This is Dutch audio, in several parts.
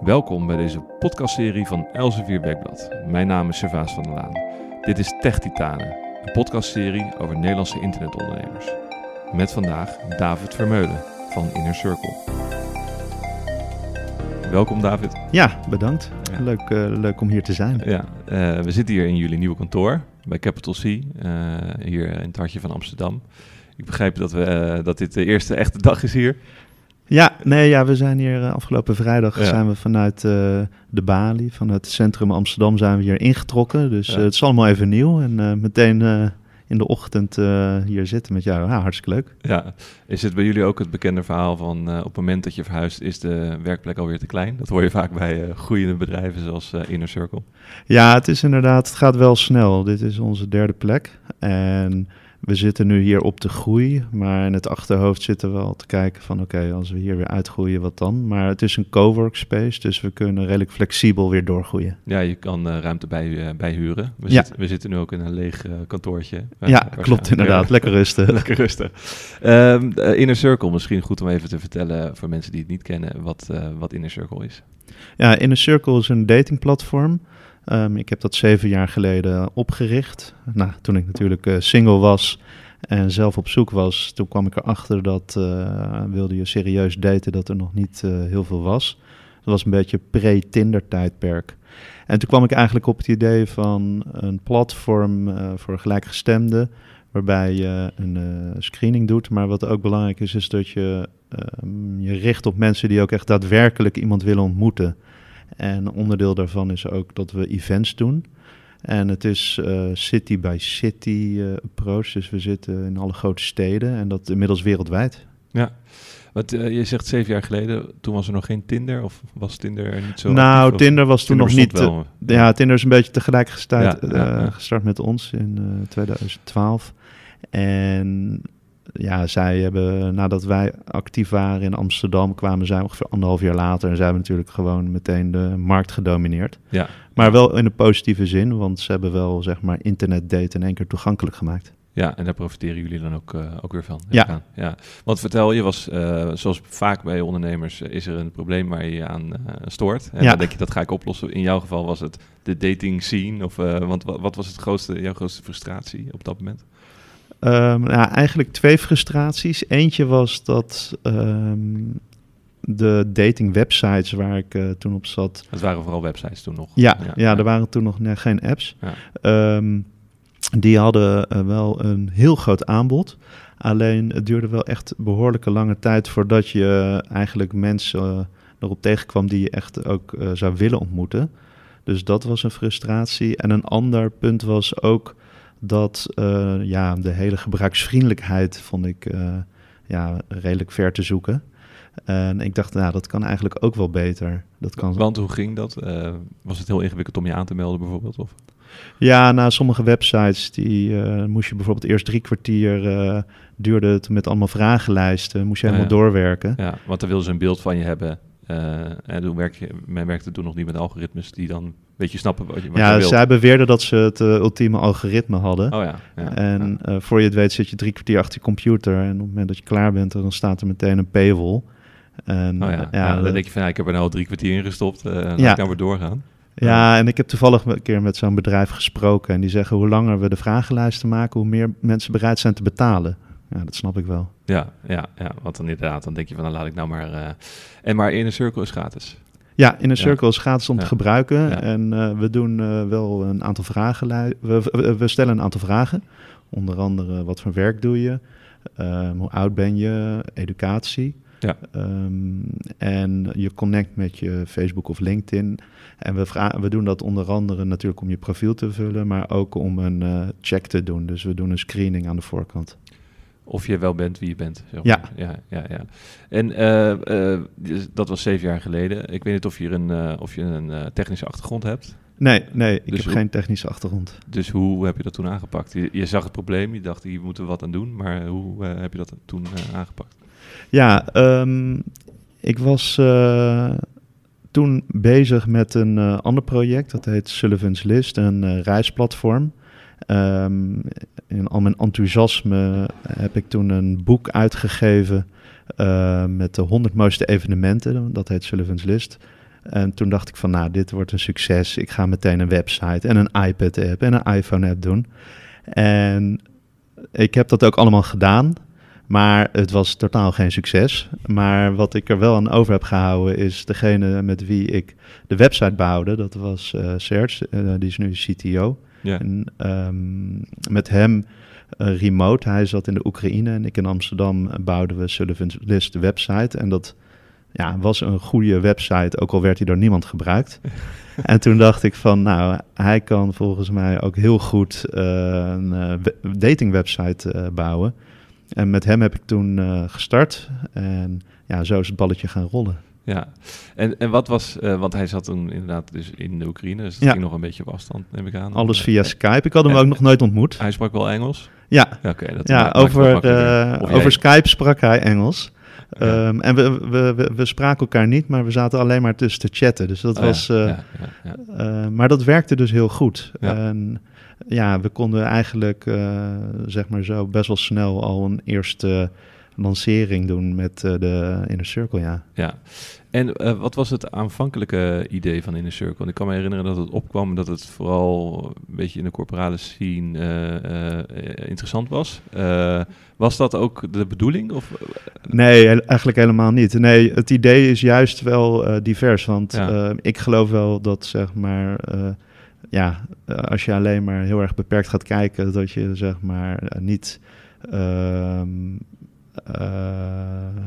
Welkom bij deze podcastserie van Elsevier Weekblad. Mijn naam is Servaas van der Laan. Dit is Tech Titanen, een podcastserie over Nederlandse internetondernemers. Met vandaag David Vermeulen van Inner Circle. Welkom David. Ja, bedankt. Ja. Leuk, eh, leuk om hier te zijn. Ja, eh, we zitten hier in jullie nieuwe kantoor bij Capital C, eh, hier in het hartje van Amsterdam. Ik begrijp dat, we, dat dit de eerste echte dag is hier. Ja, nee, ja, we zijn hier eh, afgelopen vrijdag Ja. zijn we vanuit eh, de Bali, vanuit het centrum Amsterdam zijn we hier ingetrokken. Dus Ja. eh, het is allemaal even nieuw en meteen in de ochtend hier zitten met jou. Ja, hartstikke leuk. Ja, is het bij jullie ook het bekende verhaal van op het moment dat je verhuist is de werkplek alweer te klein? Dat hoor je vaak bij groeiende bedrijven zoals Inner Circle. Ja, het is inderdaad, het gaat wel snel. Dit is onze derde plek en we zitten nu hier op de groei, maar in het achterhoofd zitten we al te kijken van oké, als we hier weer uitgroeien, wat dan? Maar het is een coworkspace, dus we kunnen redelijk flexibel weer doorgroeien. Ja, je kan eh, ruimte bij, eh, bijhuren. We, Ja. zitten, we zitten nu ook in een leeg eh, kantoortje. Ja, klopt inderdaad. Ja, Lekker rustig. Lekker rustig. Ehm, eh, Inner Circle, misschien goed om even te vertellen voor mensen die het niet kennen wat, wat Inner Circle is. Ja, Inner Circle is een datingplatform. Ehm, ik heb dat zeven jaar geleden opgericht. Nou, toen ik natuurlijk eh, single was en zelf op zoek was, toen kwam ik erachter dat eh, wilde je serieus daten, dat er nog niet eh, heel veel was. Dat was een beetje pre-Tinder tijdperk. En toen kwam ik eigenlijk op het idee van een platform voor gelijkgestemden, waarbij je een screening doet. Maar wat ook belangrijk is, is dat je ehm, je richt op mensen die ook echt daadwerkelijk iemand willen ontmoeten. En onderdeel daarvan is ook dat we events doen. En het is eh, city by city eh, approach. Dus we zitten in alle grote steden en dat inmiddels wereldwijd. Ja. Wat, eh, je zegt zeven jaar geleden, toen was er nog geen Tinder of was Tinder er niet zo nou, actief? Tinder was toen Tinder nog niet. wel. ja, Tinder is een beetje tegelijk gestart, Ja, ja, ja. gestart met ons in eh, 2012. En ja, zij hebben, nadat wij actief waren in Amsterdam, kwamen zij ongeveer anderhalf jaar later. En zij hebben natuurlijk gewoon meteen de markt gedomineerd. Ja. Maar wel in een positieve zin, want ze hebben wel zeg maar internetdaten in één keer toegankelijk gemaakt. Ja, en daar profiteren jullie dan ook, eh, ook weer van. Ja. aan. ja. Want vertel, je was, eh, zoals vaak bij ondernemers, eh, is er een probleem waar je je aan stoort. En Ja. dan denk je, dat ga ik oplossen. In jouw geval was het de dating scene. Of, want wat, wat was het grootste, jouw grootste frustratie op dat moment? Nou, eigenlijk twee frustraties. Eentje was dat ehm, de dating websites waar ik eh, toen op zat. Het waren vooral websites toen nog. Ja, ja, er waren toen nog ne- geen apps. Ja. Ehm, die hadden eh, wel een heel groot aanbod. Alleen het duurde wel echt behoorlijke lange tijd voordat je eigenlijk mensen eh, erop tegenkwam die je echt ook zou willen ontmoeten. Dus dat was een frustratie. En een ander punt was ook dat eh, ja, de hele gebruiksvriendelijkheid vond ik eh, ja, redelijk ver te zoeken. En ik dacht, nou, dat kan eigenlijk ook wel beter. Dat kan Want hoe ging dat? Eh, was het heel ingewikkeld om je aan te melden bijvoorbeeld? Of? Ja, na sommige websites die moest je bijvoorbeeld eerst drie kwartier uh, duurde het met allemaal vragenlijsten, moest je helemaal Ja. doorwerken. Ja, want dan wilden ze een beeld van je hebben. Eh, en toen werk je, men werkte toen nog niet met algoritmes die dan weet je snappen wat je, wat je Ja, wilt. zij beweerden dat ze het eh, ultieme algoritme hadden. Oh ja. ja en ja. eh, voor je het weet zit je drie kwartier achter je computer en op het moment dat je klaar bent, dan staat er meteen een paywall. En, Oh ja, ja, dan dat- denk je van ja, ik heb er nou al drie kwartier in gestopt. eh laat Ja. ik nou weer doorgaan. Ja, en ik heb toevallig een keer met zo'n bedrijf gesproken en die zeggen hoe langer we de vragenlijsten maken, hoe meer mensen bereid zijn te betalen. Ja, dat snap ik wel. Ja, ja, ja, want dan inderdaad, dan denk je van dan laat ik nou maar... eh, en maar Inner Circle is gratis. Ja, in een circle is gratis om te gebruiken. En eh, we doen eh, wel een aantal vragen. We, we, stellen een aantal vragen. Onder andere, wat voor werk doe je? Ehm, hoe oud ben je? Educatie. Ja. Ehm, en je connect met je Facebook of LinkedIn. En we, we doen dat onder andere natuurlijk om je profiel te vullen, maar ook om een check te doen. Dus we doen een screening aan de voorkant. Of je wel bent wie je bent. zeg Ja. maar. ja, ja, ja. En eh, eh, dus dat was zeven jaar geleden. Ik weet niet of je een, eh, of je een technische achtergrond hebt. Nee, nee, ik Dus heb hoe- geen technische achtergrond. Dus hoe heb je dat toen aangepakt? Je, je zag het probleem, je dacht hier moeten we wat aan doen. Maar hoe heb je dat toen aangepakt? Ja, ehm, ik was toen bezig met een ander project. Dat heet Sullivan's List, een reisplatform. Ehm, in al mijn enthousiasme heb ik toen een boek uitgegeven eh, met de 100 mooiste evenementen. Dat heet Sullivan's List. En toen dacht ik van, nou, dit wordt een succes. Ik ga meteen een website en een iPad-app en een iPhone-app doen. En ik heb dat ook allemaal gedaan. Maar het was totaal geen succes. Maar wat ik er wel aan over heb gehouden is degene met wie ik de website bouwde. Dat was uh, Serge, uh, die is nu CTO. Ja. En um, met hem uh, remote, hij zat in de Oekraïne en ik in Amsterdam, bouwden we Sullivan's List de website. En dat ja, was een goede website, ook al werd hij door niemand gebruikt. en toen dacht ik van, nou, hij kan volgens mij ook heel goed een dating website bouwen. En met hem heb ik toen uh, gestart. En ja, zo is het balletje gaan rollen. Ja, en, en wat was, uh, want hij zat toen inderdaad dus in de Oekraïne, dus dat Ja. ging nog een beetje op afstand, neem ik aan. Alles Eh, via eh, Skype. Ik had hem en- ook nog nooit ontmoet. Hij sprak wel Engels? Ja, Ja, oké. dat ja over, eh, jij- over Skype sprak hij Engels. Ja. Ehm, en we, we, we, we spraken elkaar niet, maar we zaten alleen maar tussen te chatten. Dus dat Oh ja, was... eh, ja, ja, ja. eh, maar dat werkte dus heel goed. Ja. En ja, we konden eigenlijk, eh, zeg maar zo, best wel snel al een eerste lancering doen met eh, de Inner Circle, ja. Ja, en eh, wat was het aanvankelijke idee van Inner Circle? Want ik kan me herinneren dat het opkwam dat het vooral een beetje in de corporale scene eh, interessant was. Was dat ook de bedoeling? Of, Nee, he- eigenlijk helemaal niet. Nee, het idee is juist wel divers. Want Ja. ik geloof wel dat, zeg maar, ja, als je alleen maar heel erg beperkt gaat kijken, dat je, zeg maar, niet ehm, eh,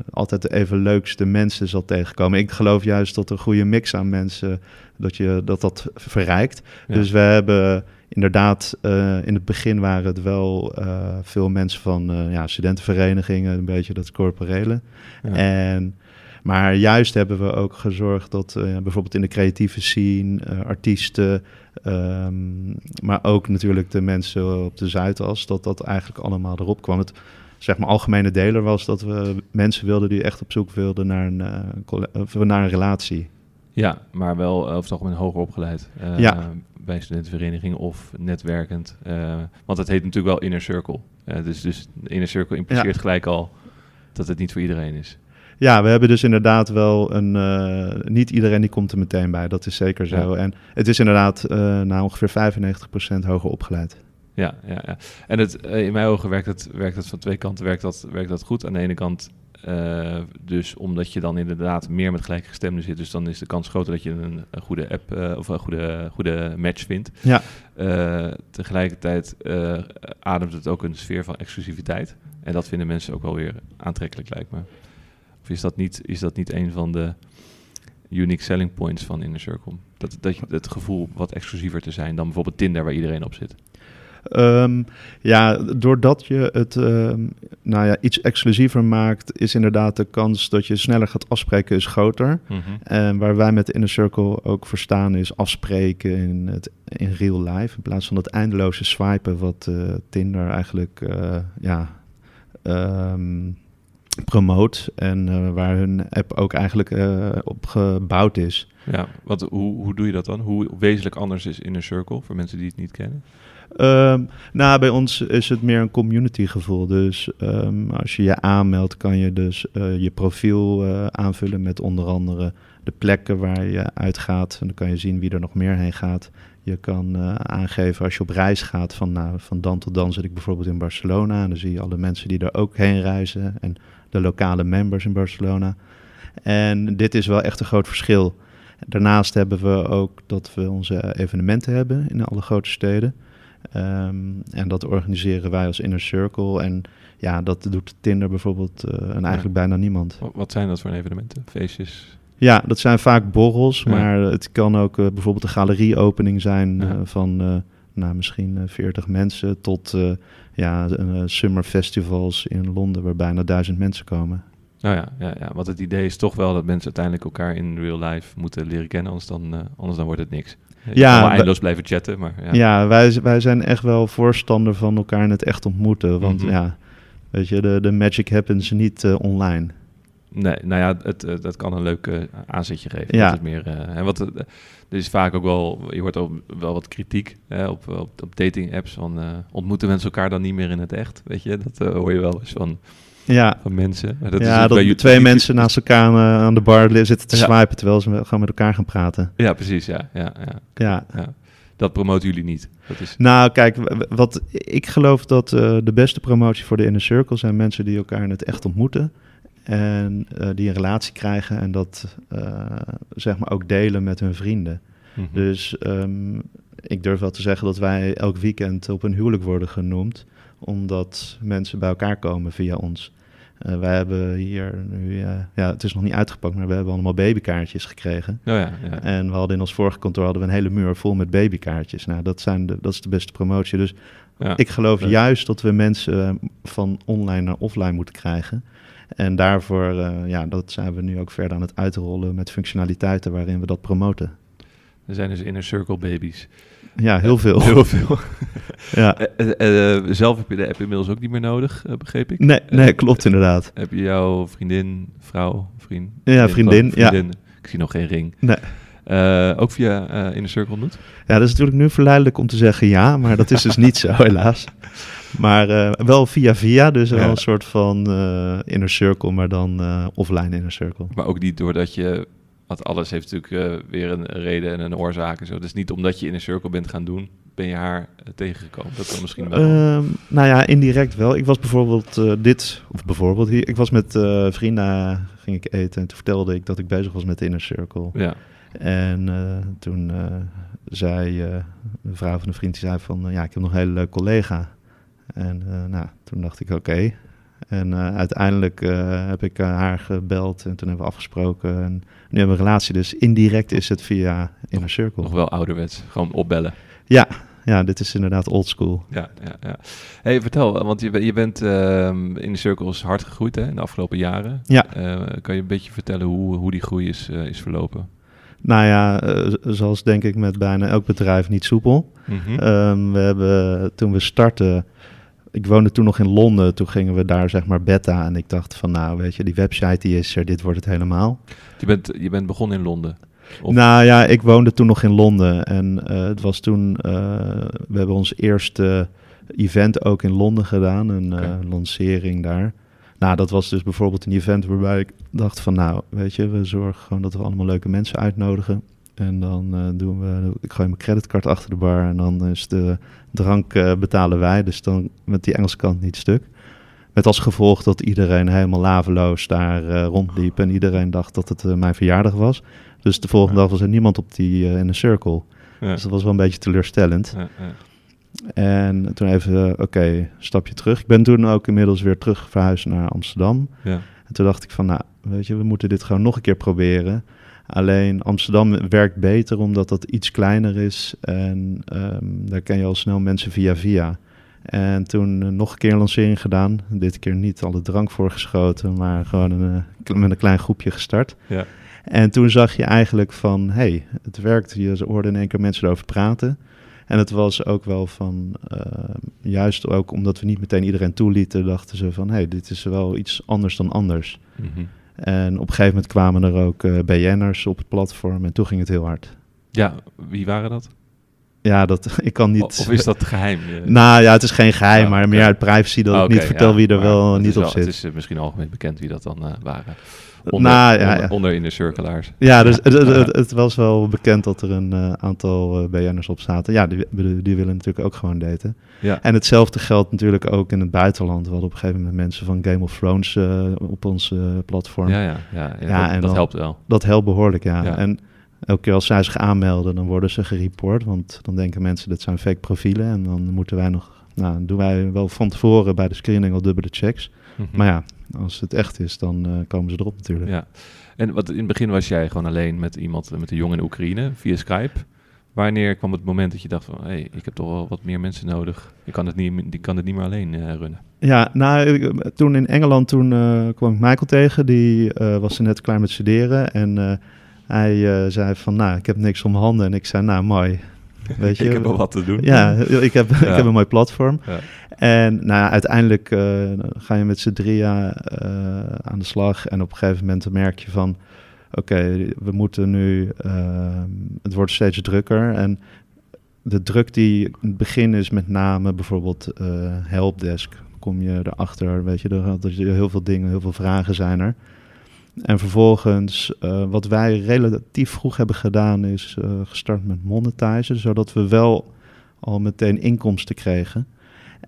altijd de even leukste mensen zal tegenkomen. Ik geloof juist dat een goede mix aan mensen, dat je, dat, dat verrijkt. Ja. Dus we hebben inderdaad, eh, in het begin waren het wel eh, veel mensen van eh, ja, studentenverenigingen, een beetje dat corporele. Ja. En, maar juist hebben we ook gezorgd dat eh, bijvoorbeeld in de creatieve scene, eh, artiesten, ehm, maar ook natuurlijk de mensen op de Zuidas, dat dat eigenlijk allemaal erop kwam. Het zeg maar algemene deler was dat we mensen wilden die echt op zoek wilden naar een, eh, of naar een relatie. Ja, maar wel eh, over het algemeen hoger opgeleid. eh, Ja. Bij studentenvereniging of netwerkend. eh, want het heet natuurlijk wel Inner Circle. Eh, dus, dus Inner Circle impliceert gelijk al dat het niet voor iedereen is. Ja, we hebben dus inderdaad wel een. eh, niet iedereen die komt er meteen bij, dat is zeker zo. Ja. En het is inderdaad uh, nou ongeveer 95% hoger opgeleid. Ja, ja, ja. En het, eh, in mijn ogen werkt het, werkt het van twee kanten werkt dat, werkt dat goed. Aan de ene kant, eh, dus omdat je dan inderdaad meer met gelijkgestemden zit, dus dan is de kans groter dat je een, een goede app eh, of een goede, goede match vindt. Ja. Tegelijkertijd ademt het ook een sfeer van exclusiviteit. En dat vinden mensen ook wel weer aantrekkelijk, lijkt me. Of is dat niet, is dat niet een van de unique selling points van Inner Circle? Dat, dat je het gevoel wat exclusiever te zijn dan bijvoorbeeld Tinder, waar iedereen op zit. Um, ja, doordat je het um, nou ja, iets exclusiever maakt, is inderdaad de kans dat je sneller gaat afspreken is groter. Mm -hmm. En waar wij met Inner Circle ook voor staan is afspreken in, het, in real life. In plaats van het eindeloze swipen wat uh, Tinder eigenlijk uh, ja, um, promoot. En uh, waar hun app ook eigenlijk uh, op gebouwd is. Ja, wat, hoe, hoe doe je dat dan? Hoe wezenlijk anders is Inner Circle voor mensen die het niet kennen? Um, nou, bij ons is het meer een community gevoel. Dus um, als je je aanmeldt, kan je dus uh, je profiel uh, aanvullen met onder andere de plekken waar je uitgaat. En dan kan je zien wie er nog meer heen gaat. Je kan uh, aangeven als je op reis gaat van, nou, van dan tot dan zit ik bijvoorbeeld in Barcelona. En dan zie je alle mensen die er ook heen reizen en de lokale members in Barcelona. En dit is wel echt een groot verschil. Daarnaast hebben we ook dat we onze evenementen hebben in alle grote steden. Um, en dat organiseren wij als Inner Circle. En ja, dat doet Tinder bijvoorbeeld uh, en eigenlijk ja. bijna niemand. Wat zijn dat voor evenementen? Feestjes? Ja, dat zijn vaak borrels, Ja. maar het kan ook uh, bijvoorbeeld een galerieopening zijn Ja. uh, van uh, nou, misschien 40 mensen tot ja, summer festivals in Londen waar bijna duizend mensen komen. Nou ja, ja, ja, want het idee is toch wel dat mensen uiteindelijk elkaar in real life moeten leren kennen, anders dan, anders dan wordt het niks. Ja, kan we- eindeloos blijven chatten, maar ja. Ja, wij, wij zijn echt wel voorstander van elkaar in het echt ontmoeten. Want Mhm. ja, weet je, de, de magic happens niet eh, online. Nee, nou ja, het, eh, dat kan een leuk eh, aanzetje geven. Ja. Dat meer, en wat, er is vaak ook wel, je hoort ook wel wat kritiek hè, op, op, op dating apps van ontmoeten mensen elkaar dan niet meer in het echt, weet je? Dat hoor je wel eens van. Ja, van mensen. Maar dat ja is dat bij twee YouTube- mensen naast elkaar aan, aan de bar zitten te Ja. swipen terwijl ze gewoon met elkaar gaan praten. Ja, precies, ja. ja, ja, Ja. ja. Dat promoten jullie niet. Dat is, Nou, kijk, wat ik geloof dat eh, de beste promotie voor de inner circle zijn mensen die elkaar in het echt ontmoeten. En eh, die een relatie krijgen en dat eh, zeg maar ook delen met hun vrienden. Mhm. Dus ehm, ik durf wel te zeggen dat wij elk weekend op een huwelijk worden genoemd, omdat mensen bij elkaar komen via ons. Eh, wij hebben hier nu, eh, ja, het is nog niet uitgepakt, maar we hebben allemaal babykaartjes gekregen. Oh ja, ja. En we hadden in ons vorige kantoor hadden we een hele muur vol met babykaartjes. Nou, dat, zijn de, dat is de beste promotie. Dus ja. ik geloof leuk. juist dat we mensen eh, van online naar offline moeten krijgen. En daarvoor ja, dat zijn we nu ook verder aan het uitrollen met functionaliteiten waarin we dat promoten. Er zijn dus inner circle babies. Ja, heel veel. Heel veel. Ja. Eh, eh, eh, zelf heb je de app inmiddels ook niet meer nodig, begreep ik. Nee, nee, klopt inderdaad. Heb je jouw vriendin, vrouw, vriend? Ja, vriendin, ja. vriendin. Ik zie nog geen ring. Nee. Ook via eh Inner Circle ontmoet? Ja, dat is natuurlijk nu verleidelijk om te zeggen ja, maar dat is dus niet zo helaas. Maar wel via via, dus wel Ja. een soort van inner circle, maar dan offline inner circle. Maar ook niet doordat je... Want alles heeft natuurlijk eh, weer een reden en een oorzaak en zo. Dus niet omdat je in een circle bent gaan doen, ben je haar eh, tegengekomen. Dat kan misschien wel. Ehm, nou ja, indirect wel. Ik was bijvoorbeeld eh, dit, of bijvoorbeeld hier, ik was met vrienden, ging ik eten en toen vertelde ik dat ik bezig was met de inner circle. ja. En toen zei een vrouw van een vriend, die zei van, ja, ik heb nog een hele leuke collega. En nou, toen dacht ik, oké. En eh, uiteindelijk eh, heb ik eh, haar gebeld en toen hebben we afgesproken. En nu hebben we een relatie, dus indirect is het via Inner Circle. Nog wel ouderwets. Gewoon opbellen. Ja, ja, dit is inderdaad old school. Ja, ja, ja. Hey, vertel, want je, je bent ehm, in de cirkels hard gegroeid hè, in de afgelopen jaren. Ja. Kan je een beetje vertellen hoe, hoe die groei is, is verlopen? Nou ja, zoals denk ik met bijna elk bedrijf niet soepel. Mhm. Ehm, we hebben toen we startten, ik woonde toen nog in Londen, toen gingen we daar zeg maar beta en ik dacht van nou weet je, die website die is er, dit wordt het helemaal. je, bent, je bent begonnen in Londen. Of- Nou ja, ik woonde toen nog in Londen en eh, het was toen, eh, we hebben ons eerste event ook in Londen gedaan, een eh, lancering daar. Nou, dat was dus bijvoorbeeld een event waarbij ik dacht van nou, weet je, we zorgen gewoon dat we allemaal leuke mensen uitnodigen. En dan eh, doen we, ik gooi mijn creditcard achter de bar en dan is de drank eh, betalen wij. Dus dan met die Engelse kant niet stuk. Met als gevolg dat iedereen helemaal laveloos daar eh, rondliep en iedereen dacht dat het mijn verjaardag was. Dus de volgende Ja. dag was er niemand op die in een circle. ja. Dus dat was wel een beetje teleurstellend. Ja. En toen even, oké, stapje terug. Ik ben toen ook inmiddels weer terug verhuisd naar Amsterdam. Ja. En toen dacht ik van, nou, weet je, we moeten dit gewoon nog een keer proberen. Alleen Amsterdam werkt beter omdat dat iets kleiner is. En ehm, daar ken je al snel mensen via via. En toen eh, nog een keer een lancering gedaan. Dit keer niet alle drank voorgeschoten, maar gewoon een, eh, met een klein groepje gestart. Ja. En toen zag je eigenlijk van, hey, het werkt. Je hoorde in één keer mensen erover praten. En het was ook wel van, eh, juist ook omdat we niet meteen iedereen toelieten, dachten ze van, hey, dit is wel iets anders dan anders. Mhm. En op een gegeven moment kwamen er ook eh BN'ers op het platform en toen ging het heel hard. ja, wie waren dat? Ja, dat, ik kan niet... Of is dat geheim? Nou ja, het is geen geheim, Oh, maar meer uit privacy dat ik niet vertel ja, wie er wel niet op wel- zit. Het is eh, misschien algemeen bekend wie dat dan eh, waren. Onder, Nou, ja, onder, ja. onder in de cirkelaars. Ja, dus het, het, was wel bekend dat er een eh, aantal eh, BN'ers op zaten. Ja, die, die, willen natuurlijk ook gewoon daten. Ja. En hetzelfde geldt natuurlijk ook in het buitenland. We hadden op een gegeven moment mensen van Game of Thrones op ons platform. Ja, ja, ja, dat, en dat dan- helpt wel. Dat helpt behoorlijk, ja. Ja. En elke keer als zij zich aanmelden, dan worden ze gereport. Want dan denken mensen dat zijn fake profielen. En dan moeten wij nog... Nou, doen wij wel van tevoren bij de screening al dubbele checks. Mhm. Maar ja, als het echt is, dan eh, komen ze erop natuurlijk. Ja. En wat in het begin was jij gewoon alleen met iemand, met een jongen in Oekraïne, via Skype. Wanneer kwam het moment dat je dacht van, hé, hey, ik heb toch wel wat meer mensen nodig. Ik kan het niet, die kan het niet meer alleen eh, runnen. Ja, nou, ik- toen in Engeland toen, eh, kwam ik Michael tegen. Die was er net klaar met studeren. En hij eh, zei van, nou, ik heb niks om handen. En ik zei, nou, mooi. Weet je, ik heb wel wat te doen. Ja, ik heb, ik heb een mooi platform. Ja. En nou, ja, uiteindelijk eh, ga je met z'n drieën eh, aan de slag. En op een gegeven moment merk je van... Oké, we moeten nu... het wordt steeds drukker. En de druk die in het begin is met name bijvoorbeeld helpdesk. kom je erachter, weet je, er, er heel veel dingen, heel veel vragen zijn er. En vervolgens, eh, wat wij relatief vroeg hebben gedaan, is eh, gestart met monetizen, zodat we wel al meteen inkomsten kregen.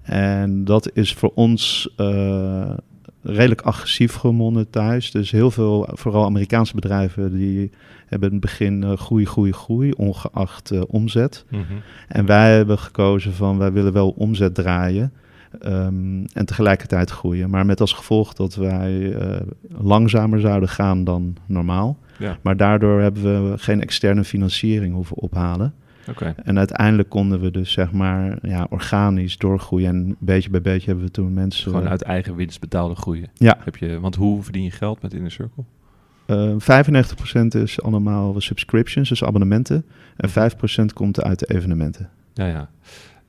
En dat is voor ons eh, redelijk agressief gemonetized. Dus heel veel, vooral Amerikaanse bedrijven, die hebben in het begin groei, groei, groei, ongeacht omzet. Mhm. En wij hebben gekozen van, wij willen wel omzet draaien. Ehm, en tegelijkertijd groeien. Maar met als gevolg dat wij eh, langzamer zouden gaan dan normaal. Ja, Maar daardoor hebben we geen externe financiering hoeven ophalen. oké. En uiteindelijk konden we dus zeg maar ja, organisch doorgroeien. En beetje bij beetje hebben we toen mensen... Gewoon uit eigen winst betaalde groeien. Ja. Heb je, want hoe verdien je geld met Inner Circle? eh 95% is allemaal subscriptions, dus abonnementen. En 5% komt uit de evenementen. Ja, ja.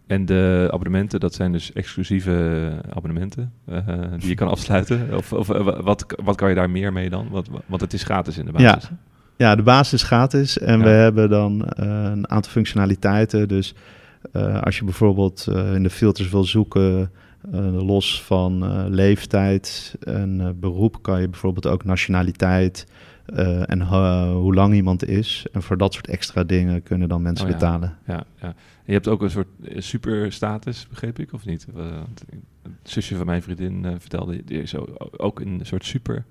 En de abonnementen, dat zijn dus exclusieve abonnementen eh, die je kan afsluiten? Of, of eh, wat, wat kan je daar meer mee dan? Want het is gratis in de Ja. basis. Ja, de basis is gratis en Ja. we hebben dan eh, een aantal functionaliteiten. Dus eh, als je bijvoorbeeld eh, in de filters wil zoeken, eh, los van eh, leeftijd en eh, beroep, kan je bijvoorbeeld ook nationaliteit eh, en ho- hoe lang iemand is. En voor dat soort extra dingen kunnen dan mensen Oh ja. betalen. Ja, ja. En je hebt ook een soort eh, superstatus, begreep ik, of niet? Eh, want een zusje van mijn vriendin eh, vertelde, die is o- ook een soort super,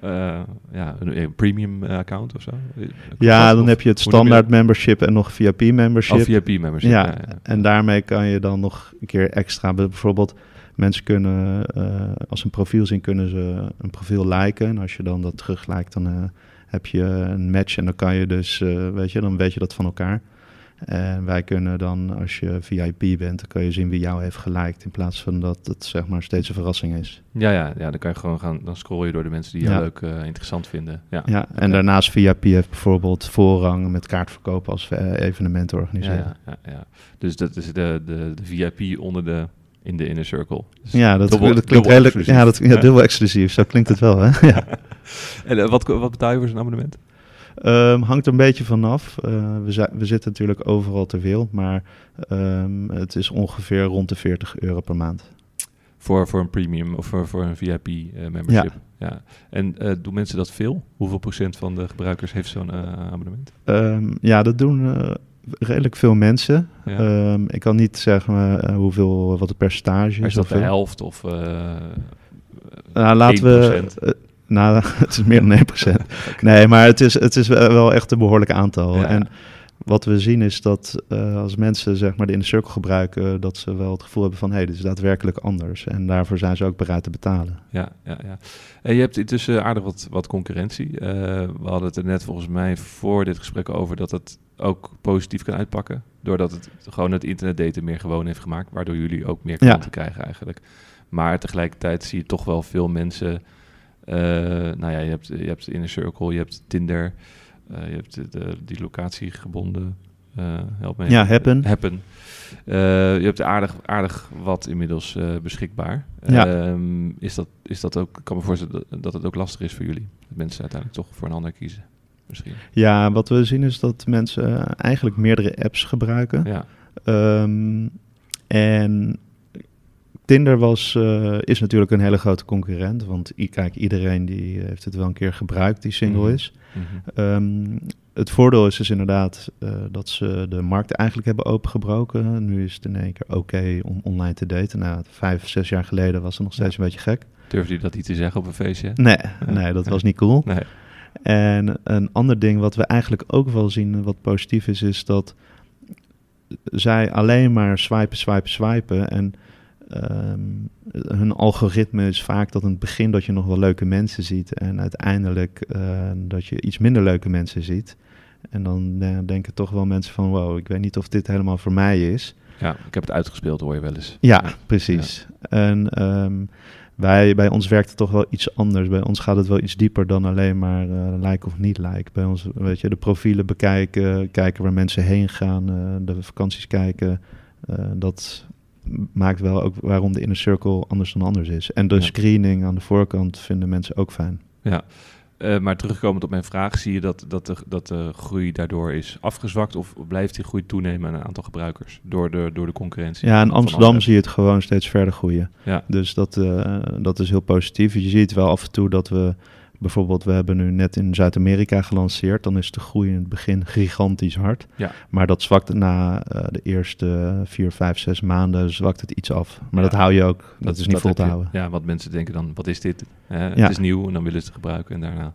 eh, ja, een, een premium eh, account of zo. Eh, Ja, dat? dan Of heb je het standaard membership en nog VIP membership. Oh, VIP membership. Ja, Ja, ja, En daarmee kan je dan nog een keer extra, bijvoorbeeld mensen kunnen, eh, als ze een profiel zien, kunnen ze een profiel liken. En als je dan dat terug lijkt, dan eh, heb je een match en dan kan je dus, eh, weet je, dan weet je dat van elkaar. En wij kunnen dan, als je VIP bent, dan kan je zien wie jou heeft geliked, in plaats van dat het zeg maar steeds een verrassing is. ja, ja, ja, dan kan je gewoon gaan, dan scroll je door de mensen die jou Ja. leuk, interessant vinden. Ja, Ja, en daarnaast VIP heeft bijvoorbeeld voorrang met kaartverkoop als we eh, evenementen organiseren. ja, ja, ja. Dus dat is de, de, de VIP onder de, in de inner circle. Dus Ja, dat, dubbel- dat klinkt redelijk. Ja, dat, ja, Ja. dubbel exclusief. Zo klinkt het wel, hè? ja. En eh, wat, wat betaal je voor zo'n abonnement? Ehm, hangt er een beetje vanaf. Eh we, zi- we zitten natuurlijk overal ter wereld, maar ehm, het is ongeveer rond de 40 euro per maand. Voor, voor een premium of voor, voor een VIP eh, membership. Ja. En doen mensen dat veel? Hoeveel procent van de gebruikers heeft zo'n abonnement? Ehm, ja, dat doen redelijk veel mensen. Ja. Ehm, ik kan niet zeggen eh, hoeveel, wat het percentage is. is dat of de veel. helft of eh Nou, laten we. 1%? eh, nou, het is meer dan 1%. Nee, maar het is, het is wel echt een behoorlijk aantal. Ja. En wat we zien is dat eh, als mensen zeg maar de inner circle gebruiken, dat ze wel het gevoel hebben van hé, hey, dit is daadwerkelijk anders. En daarvoor zijn ze ook bereid te betalen. Ja, ja, ja. En je hebt intussen aardig wat, wat concurrentie. Eh, we hadden het er net volgens mij voor dit gesprek over dat het ook positief kan uitpakken. Doordat het gewoon het internetdaten meer gewoon heeft gemaakt, waardoor jullie ook meer Ja. klanten krijgen eigenlijk. Maar tegelijkertijd zie je toch wel veel mensen. eh, nou ja, je hebt, je hebt Inner Circle, je hebt Tinder, eh, je hebt de, de- die locatiegebonden. eh help me Ja. Happen. Happen. Je hebt aardig, aardig wat inmiddels beschikbaar. Ja. Ehm, is, dat, is dat ook, ik kan me voorstellen dat, dat het ook lastig is voor jullie. Dat mensen uiteindelijk toch voor een ander kiezen. Misschien. Ja, wat we zien is dat mensen eigenlijk meerdere apps gebruiken. Ja, Ehm, en Tinder was, eh, is natuurlijk een hele grote concurrent. Want kijk, iedereen die heeft het wel een keer gebruikt die single Mhm. is. Mhm. Ehm, het voordeel is dus inderdaad eh, dat ze de markt eigenlijk hebben opengebroken. Nu is het in één keer oké om online te daten. Nou, vijf, zes jaar geleden was het nog steeds een beetje gek. Durfde je dat niet te zeggen op een feestje? Nee, nee dat was niet cool. Nee. En een ander ding wat we eigenlijk ook wel zien, wat positief is, is dat zij alleen maar swipen, swipen, swipen. En ehm, hun algoritme is vaak dat in het begin dat je nog wel leuke mensen ziet. En uiteindelijk eh, dat je iets minder leuke mensen ziet. En dan eh, denken toch wel mensen van, wow, ik weet niet of dit helemaal voor mij is. Ja, ik heb het uitgespeeld, hoor je wel eens. Ja, precies. En ehm, wij, bij ons werkt het toch wel iets anders. Bij ons gaat het wel iets dieper dan alleen maar eh, like of niet like. Bij ons, weet je, de profielen bekijken, kijken waar mensen heen gaan, eh, de vakanties kijken. Eh, dat maakt wel ook waarom de inner circle anders dan anders is. En de Ja. screening aan de voorkant vinden mensen ook fijn. Ja. Eh, maar terugkomend op mijn vraag, zie je dat, dat, de, dat de groei daardoor is afgezwakt of blijft die groei toenemen aan een aantal gebruikers door de, door de concurrentie? Ja, in Amsterdam zie je het gewoon steeds verder groeien. Ja. Dus dat, eh, dat is heel positief. Je ziet wel af en toe dat we bijvoorbeeld, we hebben nu net in Zuid-Amerika gelanceerd. Dan is de groei in het begin gigantisch hard. Ja. Maar dat zwakt na eh, de eerste vier, vijf, zes maanden zwakt het iets af. Maar Ja. dat hou je ook. Dat, is niet vol te je. houden. Ja, want mensen denken dan, wat is dit? Ja. Het is nieuw en dan willen ze het gebruiken en daarna,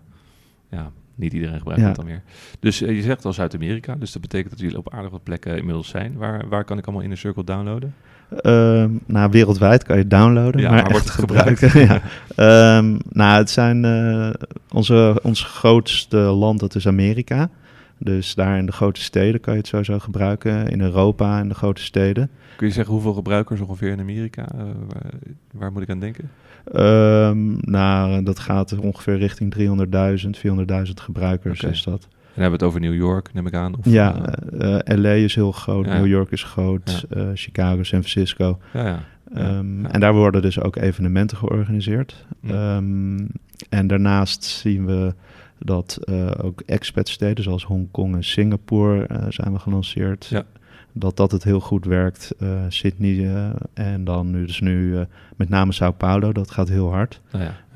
ja, niet iedereen gebruikt het dan meer. Dus eh, je zegt al Zuid-Amerika, dus dat betekent dat jullie op aardig wat plekken inmiddels zijn. Waar, waar kan ik allemaal Inner Circle downloaden? Ehm, nou, wereldwijd kan je het downloaden, Ja, maar, wordt het gebruikt? ja. Ehm, nou, het zijn eh, onze, ons grootste land, dat is Amerika. Dus daar in de grote steden kan je het sowieso gebruiken. In Europa in de grote steden. Kun je zeggen hoeveel gebruikers ongeveer in Amerika? eh, waar, waar moet ik aan denken? Ehm, nou, dat gaat ongeveer richting 300.000, 400.000 gebruikers is dat. Dan hebben we het over New York, neem ik aan. Of, Ja, eh, eh, LA is heel groot, Ja. New York is groot, eh, Chicago, San Francisco. ja, ja. Ja, Ehm, ja. En daar worden dus ook evenementen georganiseerd. Ehm, en daarnaast zien we dat ook expatsteden zoals Hongkong en Singapore zijn we gelanceerd. Dat dat het heel goed werkt. Sydney en dan nu dus nu met name Sao Paulo, dat gaat heel hard.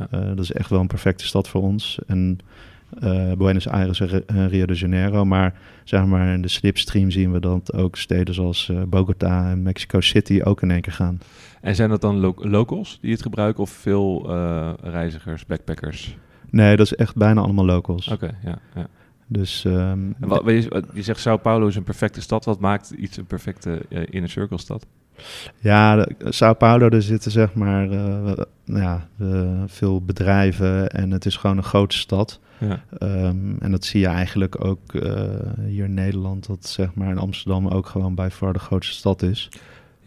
Dat is echt wel een perfecte stad voor ons. En eh, Buenos Aires en Rio de Janeiro. Maar zeg maar in de slipstream zien we dat ook steden zoals eh, Bogota en Mexico City ook in één keer gaan. En zijn dat dan lo- locals die het gebruiken of veel eh, reizigers, backpackers? Nee, dat is echt bijna allemaal locals. Oké, ja, ja. Dus ehm, wat, je, je zegt Sao Paulo is een perfecte stad. Wat maakt iets een perfecte eh, inner circle stad? Ja, Sao Paulo, er zitten zeg maar eh, ja, veel bedrijven en het is gewoon een grote stad. Ja, Ehm, en dat zie je eigenlijk ook eh, hier in Nederland, dat zeg maar in Amsterdam ook gewoon bij far de grootste stad is.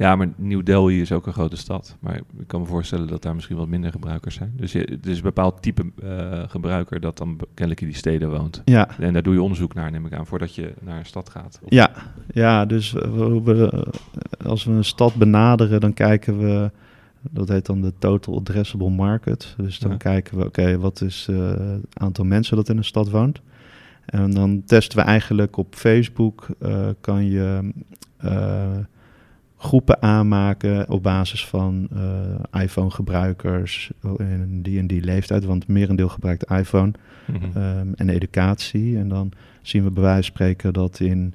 Ja maar New Delhi is ook een grote stad. Maar ik kan me voorstellen dat daar misschien wat minder gebruikers zijn. Dus je, het is een bepaald type eh, gebruiker dat dan kennelijk in die steden woont. Ja, En daar doe je onderzoek naar, neem ik aan, voordat je naar een stad gaat. Of- ja, ja dus we, we- als we een stad benaderen, dan kijken we, dat heet dan de Total Addressable Market. Dus dan Ja. kijken we, oké, wat is eh, het aantal mensen dat in een stad woont? En dan testen we eigenlijk op Facebook, eh, kan je eh, groepen aanmaken op basis van eh, iPhone-gebruikers in die en die leeftijd, want merendeel gebruikt iPhone ehm, en educatie. En dan zien we bij wijze van spreken dat in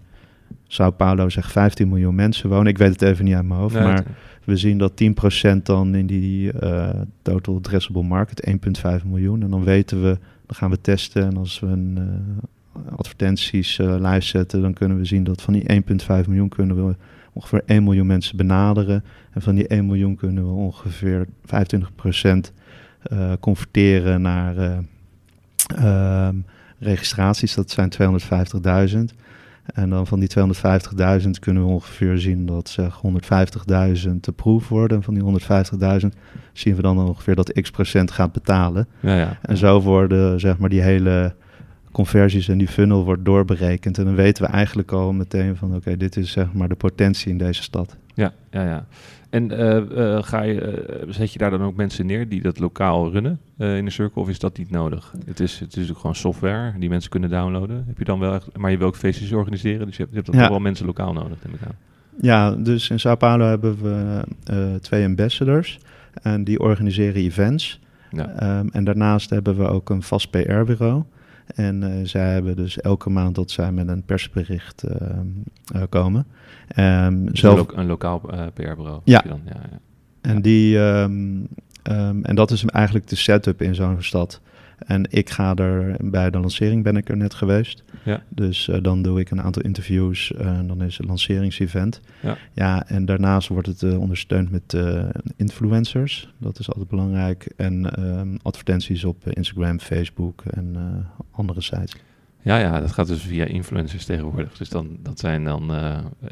Sao Paulo zeg 15 miljoen mensen wonen. Ik weet het even niet uit mijn hoofd, Nee, maar we zien dat 10% dan in die eh, total addressable market, 1,5 miljoen. En dan weten we, dan gaan we testen en als we een eh, advertenties live zetten, dan kunnen we zien dat van die 1,5 miljoen kunnen we ongeveer 1 miljoen mensen benaderen. En van die 1 miljoen kunnen we ongeveer 25% eh converteren naar eh, ehm, registraties. Dat zijn 250.000. En dan van die 250.000 kunnen we ongeveer zien dat zeg 150.000 approved worden. En van die 150.000 zien we dan ongeveer dat x procent gaat betalen. ja, ja. En zo worden zeg maar die hele conversies en die funnel wordt doorberekend. En dan weten we eigenlijk al meteen van oké, dit is zeg maar de potentie in deze stad. Ja, ja, ja. En eh, eh, ga je, eh, zet je daar dan ook mensen neer die dat lokaal runnen in de circle, of is dat niet nodig? Het is, het is ook gewoon software die mensen kunnen downloaden. Heb je dan wel echt, maar je wil ook feestjes organiseren, dus je hebt, je hebt Ja. toch wel mensen lokaal nodig, neem ik aan. Ja, dus in Sao Paulo hebben we twee ambassadors en die organiseren events. Ja. Ehm, en daarnaast hebben we ook een vast PR-bureau. En eh, zij hebben dus elke maand dat zij met een persbericht ehm, eh, komen. Dus zelf, een, lo- een lokaal eh, PR-bureau. Ja. ja, ja. en, die, ehm, ehm, en dat is eigenlijk de setup in zo'n stad. En ik ga er, bij de lancering ben ik er net geweest. Ja. Dus eh, dan doe ik een aantal interviews en dan is het lanceringsevent. Ja. ja, en daarnaast wordt het eh, ondersteund met influencers. Dat is altijd belangrijk. En ehm, advertenties op Instagram, Facebook en andere sites. Ja, ja, dat gaat dus via influencers tegenwoordig. Dus dan, dat zijn dan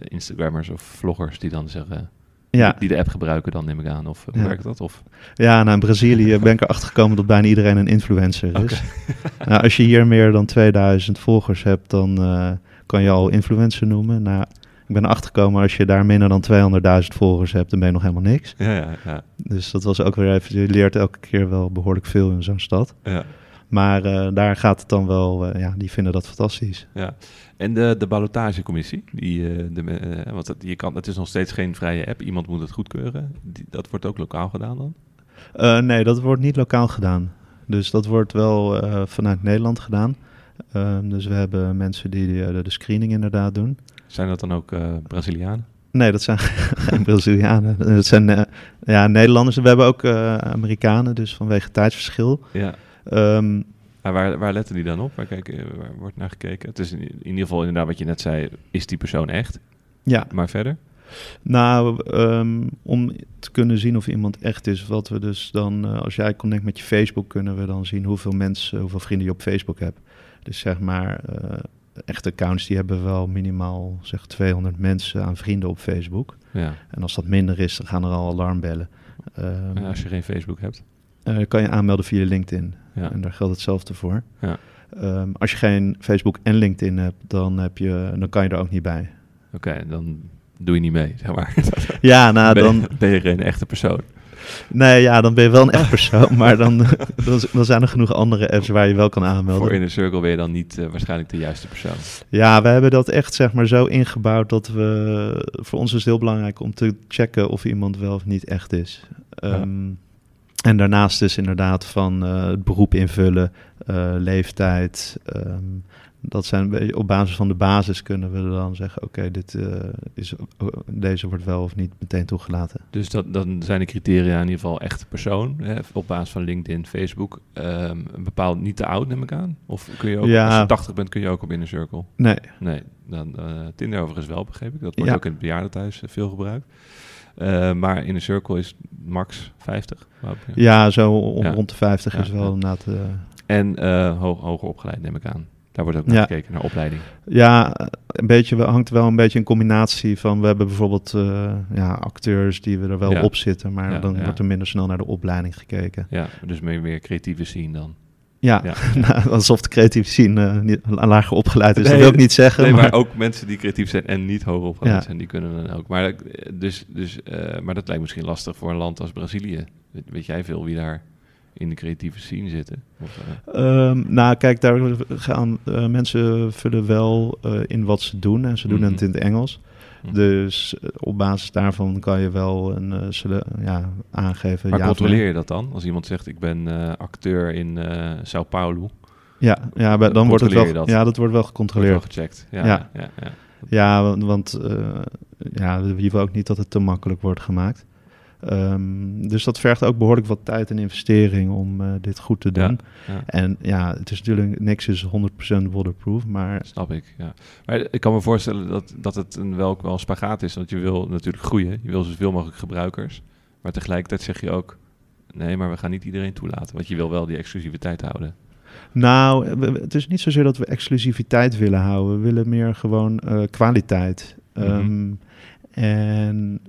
Instagrammers of vloggers die dan zeggen, Ja, die de app gebruiken dan, neem ik aan. Of hoe Ja. werkt dat? Of, ja nou in Brazilië ben ik erachter gekomen dat bijna iedereen een influencer is. Nou, als je hier meer dan 2000 volgers hebt, dan eh, kan je al influencer noemen. Nou, ik ben erachter gekomen als je daar minder dan 200.000 volgers hebt, dan ben je nog helemaal niks. ja, ja, ja. Dus dat was ook weer even, je leert elke keer wel behoorlijk veel in zo'n stad. ja. Maar uh, daar gaat het dan wel, uh, ja, die vinden dat fantastisch. Ja. En de, de ballotagecommissie, die, uh, de, want het, je kan, het is nog steeds geen vrije app, iemand moet het goedkeuren. Die, dat wordt ook lokaal gedaan dan? nee, dat wordt niet lokaal gedaan. Dus dat wordt wel vanuit Nederland gedaan. Ehm, dus we hebben mensen die de, de, screening inderdaad doen. Zijn dat dan ook Brazilianen? Nee, dat zijn geen Brazilianen. Dat zijn ja, Nederlanders. We hebben ook Amerikanen, dus vanwege tijdsverschil. Ja. Um, maar waar, waar letten die dan op? Waar, kijken, waar wordt naar gekeken? Het is in, in, ieder geval inderdaad wat je net zei, is die persoon echt? Ja. Maar verder? Nou, um, om te kunnen zien of iemand echt is, wat we dus dan, uh, als jij connect met je Facebook, kunnen we dan zien hoeveel mensen, hoeveel vrienden je op Facebook hebt. Dus zeg maar, uh, echte accounts die hebben wel minimaal zeg 200 mensen aan vrienden op Facebook. Ja. En als dat minder is, dan gaan er al alarmbellen. Um, als je geen Facebook hebt? Uh, kan je aanmelden via LinkedIn. Ja. En daar geldt hetzelfde voor. Ja. Um, als je geen Facebook en LinkedIn hebt, dan, heb je, dan kan je er ook niet bij. Oké, okay, dan doe je niet mee, zeg maar. Ja, nou ben, dan... Ben je geen echte persoon? Nee, ja, dan ben je wel een echt persoon, maar dan, dan, dan, zijn er genoeg andere apps waar je wel kan aanmelden. Voor Inner Circle ben je dan niet uh, waarschijnlijk de juiste persoon. Ja, we hebben dat echt zeg maar zo ingebouwd dat we... Voor ons is het heel belangrijk om te checken of iemand wel of niet echt is. Um, ja. En daarnaast dus inderdaad van uh, het beroep invullen, uh, leeftijd. Um, dat zijn op basis van de basis kunnen we dan zeggen: oké, dit uh, is deze wordt wel of niet meteen toegelaten. Dus dat, dan zijn de criteria in ieder geval echte persoon, hè, op basis van LinkedIn, Facebook. Um, bepaald niet te oud, neem ik aan. Of kun je ook, ja. als je 80 bent, kun je ook op Inner Circle? Nee. Nee, dan Tinder overigens wel, begreep ik. Dat wordt Ja. ook in het bejaardentehuis veel gebruikt. Uh, maar in de circle is max 50. Ja, zo om, Ja. rond de 50 Ja, is wel ja. inderdaad. eh, En eh, ho- hoger opgeleid, neem ik aan. Daar wordt ook naar gekeken, naar opleiding. ja, een beetje, hangt wel een beetje een combinatie van. We hebben bijvoorbeeld eh, ja, acteurs die we er wel op zitten, maar dan wordt er minder snel naar de opleiding gekeken. Ja, dus meer, meer creatieve zien dan. Ja, Ja. nou, alsof de creatief zien eh, niet, lager opgeleid is. Nee, dat wil ik niet zeggen. Nee, maar, maar ook mensen die creatief zijn en niet hoger opgeleid Ja. zijn, die kunnen dan ook. Maar, eh, dus, dus, eh, maar dat lijkt misschien lastig voor een land als Brazilië. Weet, weet jij veel wie daar in de creatieve scene zitten? Of, eh, Ehm, nou, kijk, daar gaan mensen vullen wel in wat ze doen en ze doen Mhm. het in het Engels. Hm. Dus eh, op basis daarvan kan je wel een, eh, ja, aangeven. maar ja, controleer je dat dan? Als iemand zegt, ik ben eh, acteur in Sao Paulo, Ja, ja dan wordt het wel, Controleer je dat? ja, dat wordt wel wordt wel gecontroleerd. gecheckt. Ja, Ja. ja. ja, Ja, want, want eh, ja, we willen ook niet dat het te makkelijk wordt gemaakt. Ehm, dus dat vergt ook behoorlijk wat tijd en investering om eh, dit goed te doen. ja. En ja, het is natuurlijk, niks is 100% waterproof, maar Snap ik, ja. Maar ik kan me voorstellen dat, dat het een wel, wel een spagaat is. Want je wil natuurlijk groeien. Je wil zoveel mogelijk gebruikers. Maar tegelijkertijd zeg je ook... Nee, maar we gaan niet iedereen toelaten. Want je wil wel die exclusiviteit houden. Nou, het is niet zozeer dat we exclusiviteit willen houden. We willen meer gewoon eh, kwaliteit. Mhm. Ehm, en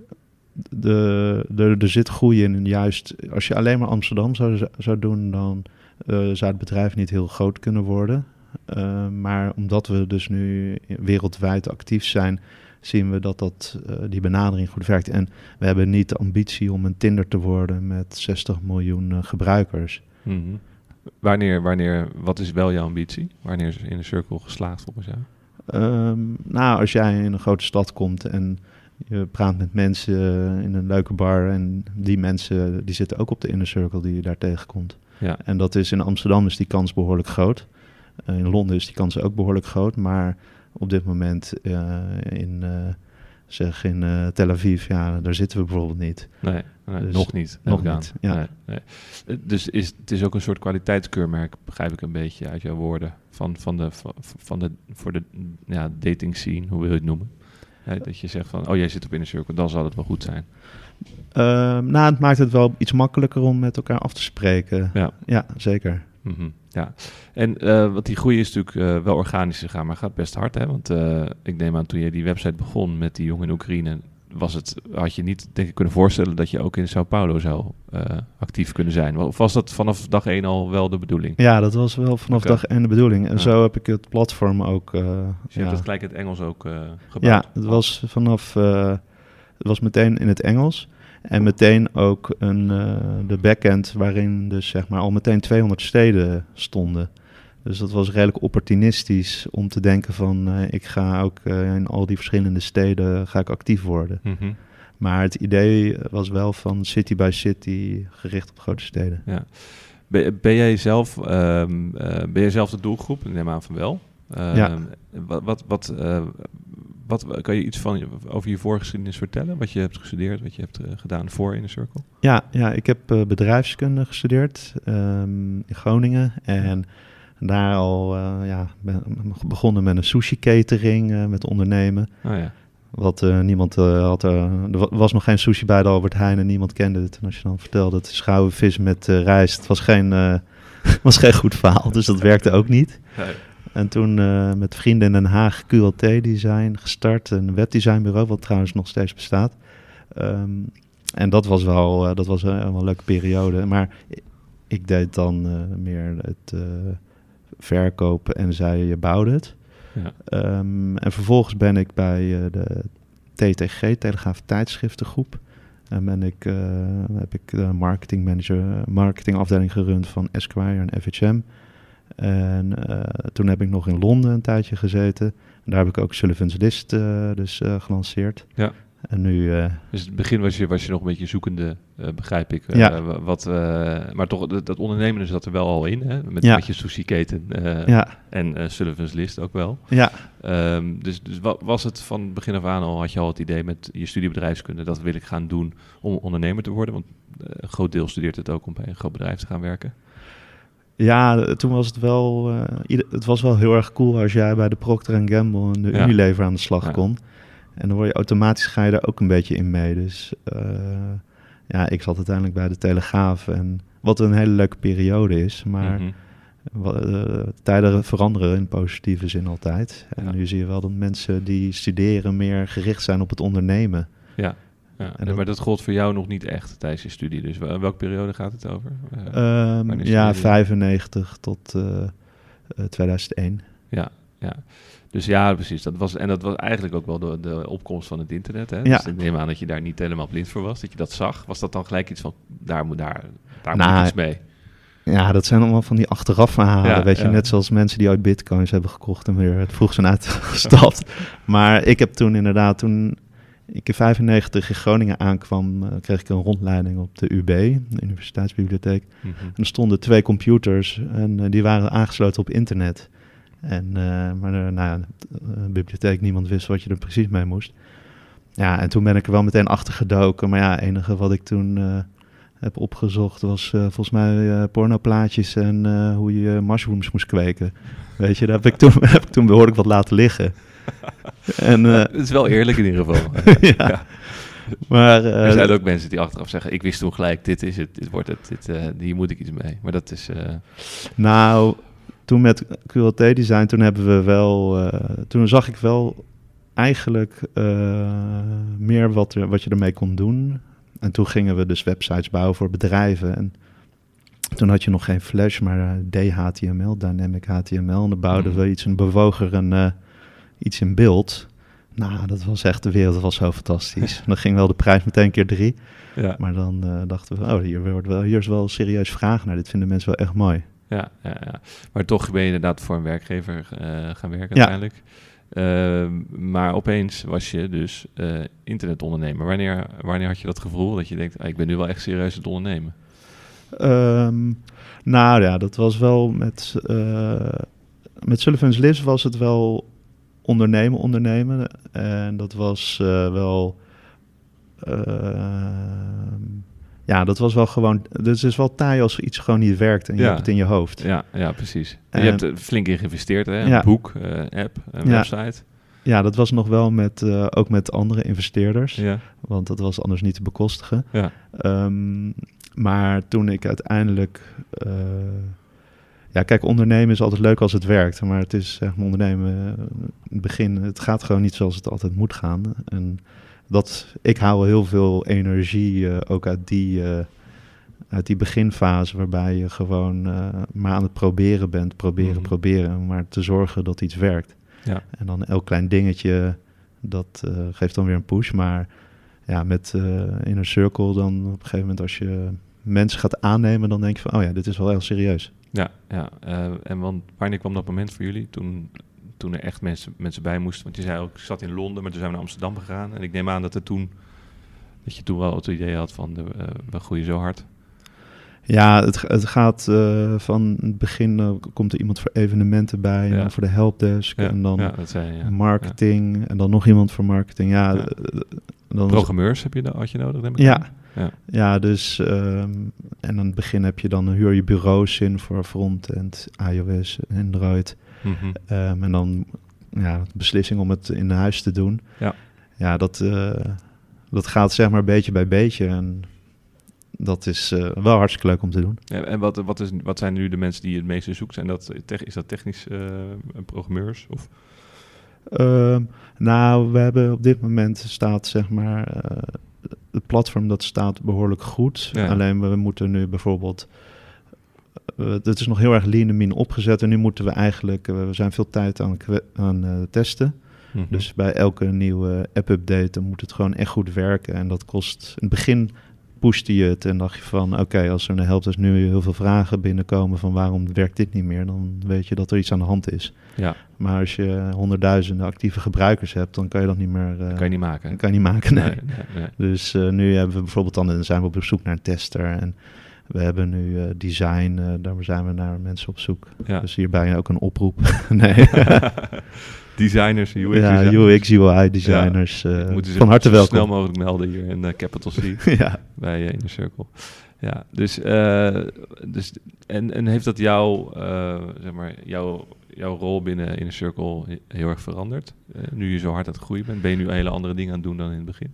de, de, er zit groei in. En juist als je alleen maar Amsterdam zou, zou doen, dan eh, zou het bedrijf niet heel groot kunnen worden. Eh, maar omdat we dus nu wereldwijd actief zijn, zien we dat, dat eh, die benadering goed werkt. En we hebben niet de ambitie om een Tinder te worden met 60 miljoen gebruikers. Mhm. Wanneer, wanneer, wat is wel jouw ambitie? Wanneer is in de cirkel geslaagd volgens jou? Ehm, nou, als jij in een grote stad komt en je praat met mensen eh, in een leuke bar en die mensen die zitten ook op de inner circle die je daar tegenkomt. Ja, En dat is in Amsterdam is die kans behoorlijk groot. Eh, in Londen is die kans ook behoorlijk groot, maar op dit moment eh, in, zeg in Tel Aviv, ja, daar zitten we bijvoorbeeld niet. nee, nee, Dus nog niet. nog niet, ja. Nee, nee. Dus is, het is ook een soort kwaliteitskeurmerk, begrijp ik een beetje uit jouw woorden. Van, van de, van, van de, voor de ja, dating scene, hoe wil je het noemen? Hè, dat je zegt van, oh jij zit op Inner Circle, dan zal het wel goed zijn. Ehm, nou, het maakt het wel iets makkelijker om met elkaar af te spreken. Ja. Ja, zeker. Mhm, ja, en eh want die groei is natuurlijk eh, wel organisch gegaan, maar gaat best hard. Hè? Want eh, ik neem aan toen je die website begon met die jongen in Oekraïne, was het, had je niet denk ik kunnen voorstellen dat je ook in Sao Paulo zou eh, actief kunnen zijn. Of was dat vanaf dag één al wel de bedoeling? Ja, dat was wel vanaf dag één de bedoeling. En Ja. zo heb ik het platform ook. eh, Dus je ja. hebt het gelijk in het Engels ook gebouwd? ja, het was vanaf. het was meteen in het Engels. En meteen ook een, uh, de backend waarin dus zeg maar al meteen 200 steden stonden. Dus dat was redelijk opportunistisch om te denken van uh, ik ga ook uh, in al die verschillende steden ga ik actief worden. Mm -hmm. Maar het idee was wel van city by city gericht op grote steden. Ja. Ben, ben jij zelf, um, ben jij zelf de doelgroep? Ik neem aan van wel. ja. Wat, wat, wat, wat, kan je iets van over je voorgeschiedenis vertellen? Wat je hebt gestudeerd, wat je hebt gedaan voor Inner Circle? Ja, ja ik heb bedrijfskunde gestudeerd um, in Groningen. En daar al uh, ja, ben, begonnen met een sushi catering met ondernemen. Oh, ja. Wat niemand had. er was nog geen sushi bij de Albert Heijn en niemand kende het. En als je dan vertelde het schouwen vis met rijst, het was geen, was geen goed verhaal. Dus dat werkte ook niet. Nee. En toen met vrienden in Den Haag QLT Design gestart, een webdesignbureau, wat trouwens nog steeds bestaat. Um, en dat was wel, dat was wel een leuke periode. Maar ik deed dan meer het verkopen en zij je bouwde het. Ja. Um, en vervolgens ben ik bij de TTG, Telegraaf Tijdschriftengroep. En ben ik, heb ik de marketing manager, marketingafdeling gerund van Esquire en FHM. En uh, toen heb ik nog in Londen een tijdje gezeten. En daar heb ik ook Sullivan's List dus gelanceerd. Ja. En nu... dus in het begin was je, was je nog een beetje zoekende, begrijp ik. Ja. wat, maar toch, dat, dat ondernemen zat er wel al in, hè? Met, ja. met je sushi-keten ja. en Sullivan's List ook wel. Ja. Um, dus dus wat, was het van begin af aan al, had je al het idee met je studie bedrijfskunde, dat wil ik gaan doen om ondernemer te worden? Want een groot deel studeert het ook om bij een groot bedrijf te gaan werken. Ja, toen was het wel, uh, het was wel heel erg cool als jij bij de Procter Gamble en de Ja. Unilever aan de slag Ja. kon. En dan word je automatisch ga je daar ook een beetje in mee. Dus uh, ja, ik zat uiteindelijk bij de Telegraaf en wat een hele leuke periode is. Maar Mhm. uh, tijden veranderen in positieve zin altijd. En Ja. nu zie je wel dat mensen die studeren meer gericht zijn op het ondernemen. Ja, En dat- maar dat gold voor jou nog niet echt tijdens je studie. Dus wel- welke periode gaat het over? Eh, Ehm, ja, studeerde je? 95 tot eh, eh, 2001. ja, ja. Dus ja, precies. Dat was, en dat was eigenlijk ook wel de, de opkomst van het internet. Hè? Ja. Dus ik neem aan dat je daar niet helemaal blind voor was. Dat je dat zag. Was dat dan gelijk iets van, daar moet, daar, daar Nou, moet iets mee? Ja, dat zijn allemaal van die achteraf verhalen. Ja, weet je, ja. net zoals mensen die ooit bitcoins hebben gekocht en weer het vroeg zijn uitgestapt. maar ik heb toen inderdaad, toen ik in 95 in Groningen aankwam, eh, kreeg ik een rondleiding op de UB, de Universiteitsbibliotheek. Mhm. En er stonden twee computers en eh, die waren aangesloten op internet. En, eh, maar eh, nou ja, de bibliotheek, niemand wist wat je er precies mee moest. Ja, en toen ben ik er wel meteen achter gedoken. Maar ja, het enige wat ik toen eh, heb opgezocht was eh, volgens mij eh, pornoplaatjes en eh, hoe je mushrooms moest kweken. Weet je, daar heb ik toen, heb ik toen behoorlijk wat laten liggen. en, eh, Het is wel eerlijk in ieder geval. ja. Ja. Maar, eh, er zijn ook mensen die achteraf zeggen, ik wist toen gelijk, dit is het, dit wordt het, dit, eh, hier moet ik iets mee. Maar dat is, eh, Nou, toen met QLT Design, toen hebben we wel, eh, toen zag ik wel eigenlijk eh, meer wat, er, wat je ermee kon doen. En toen gingen we dus websites bouwen voor bedrijven. En toen had je nog geen Flash, maar eh, DHTML, Dynamic HTML. En dan bouwden Mhm. we iets, een bewoger, een, iets in beeld. Nou, dat was echt, de wereld was zo fantastisch. dan ging wel de prijs meteen keer drie. ja, Maar dan dachten we, oh, hier, wordt wel, hier is wel serieus vraag naar. Dit vinden mensen wel echt mooi. Ja, ja, ja. Maar toch ben je inderdaad voor een werkgever eh, gaan werken Ja. uiteindelijk. Ehm, maar opeens was je dus eh, internetondernemer. Wanneer, wanneer had je dat gevoel dat je denkt, ah, ik ben nu wel echt serieus aan het ondernemen? Ehm, nou ja, dat was wel met, eh met Sullivan's List was het wel ondernemen, ondernemen. En dat was wel, ehm, ja, dat was wel gewoon, dus het is wel taai als iets gewoon niet werkt en je Ja. hebt het in je hoofd. Ja, ja precies. En je hebt er flink in geïnvesteerd, hè? Een Ja. boek, eh, app, een Ja. website. Ja, dat was nog wel met, eh, ook met andere investeerders, Ja, want dat was anders niet te bekostigen. ja, Ehm, maar toen ik uiteindelijk. eh, ja, kijk, ondernemen is altijd leuk als het werkt. Maar het is zeg maar ondernemen. eh, in het begin, het gaat gewoon niet zoals het altijd moet gaan. En dat, ik haal heel veel energie eh, ook uit die, eh, uit die beginfase. Waarbij je gewoon eh, maar aan het proberen bent. Proberen, Mhm. proberen. Maar te zorgen dat iets werkt. ja. En dan elk klein dingetje, dat geeft dan weer een push. Maar ja, met uh, Inner Circle dan op een gegeven moment als je mensen gaat aannemen, dan denk je van, oh ja, dit is wel heel serieus. Ja, ja. Uh, en want, wanneer kwam dat moment voor jullie? Toen, toen er echt mensen, mensen bij moesten? Want je zei ook, ik zat in Londen, maar toen zijn we naar Amsterdam gegaan. En ik neem aan dat, er toen, dat je toen wel het idee had van, de, uh, we groeien zo hard. Ja, het, het gaat uh, van het begin uh, komt er iemand voor evenementen bij, en dan voor de helpdesk ja. en dan ja, marketing en dan nog iemand voor marketing. Ja, dan Programmeurs heb je, had je nodig? neem ik Ja. Ja. Ja, dus um, en aan het begin heb je dan huur je bureaus in voor frontend, iOS, Android. Um, en dan ja, de beslissing om het in huis te doen. Ja. Ja, dat, uh, dat gaat zeg maar beetje bij beetje. En dat is uh, wel hartstikke leuk om te doen. Ja, en wat, wat, is, wat zijn nu de mensen die je het meeste zoekt? Zijn dat, is dat technisch uh, programmeurs? Of? Um, nou, we hebben op dit moment staat zeg maar het platform dat staat behoorlijk goed. Ja. Alleen we moeten nu bijvoorbeeld het is nog heel erg lean en mean opgezet en nu moeten we eigenlijk uh, we zijn veel tijd aan, aan uh, testen. Mhm. Dus bij elke nieuwe app-update dan moet het gewoon echt goed werken en dat kost in het begin pushte je het en dacht je van oké, okay, als er een helpt nu heel veel vragen binnenkomen van waarom werkt dit niet meer, dan weet je dat er iets aan de hand is. Ja. Maar als je honderdduizenden actieve gebruikers hebt, dan kan je dat niet meer. Uh, kan je niet maken. Kan je niet maken, nee. nee, nee, nee. Dus uh, nu hebben we bijvoorbeeld dan, dan zijn we op zoek naar een tester en we hebben nu uh, design, uh, daar zijn we naar mensen op zoek. Ja. Dus hierbij ook een oproep. nee. designers, UX ja. UX, UI designers. Ja. Uh, Moeten ze van harte welkom. snel mogelijk melden hier in uh, Capital C ja. bij Inner Circle. Ja, dus, dus en, en heeft dat jouw, zeg maar, jouw, jouw rol binnen Inner Circle heel erg veranderd? Nu je zo hard aan het groeien bent, ben je nu hele andere dingen aan het doen dan in het begin?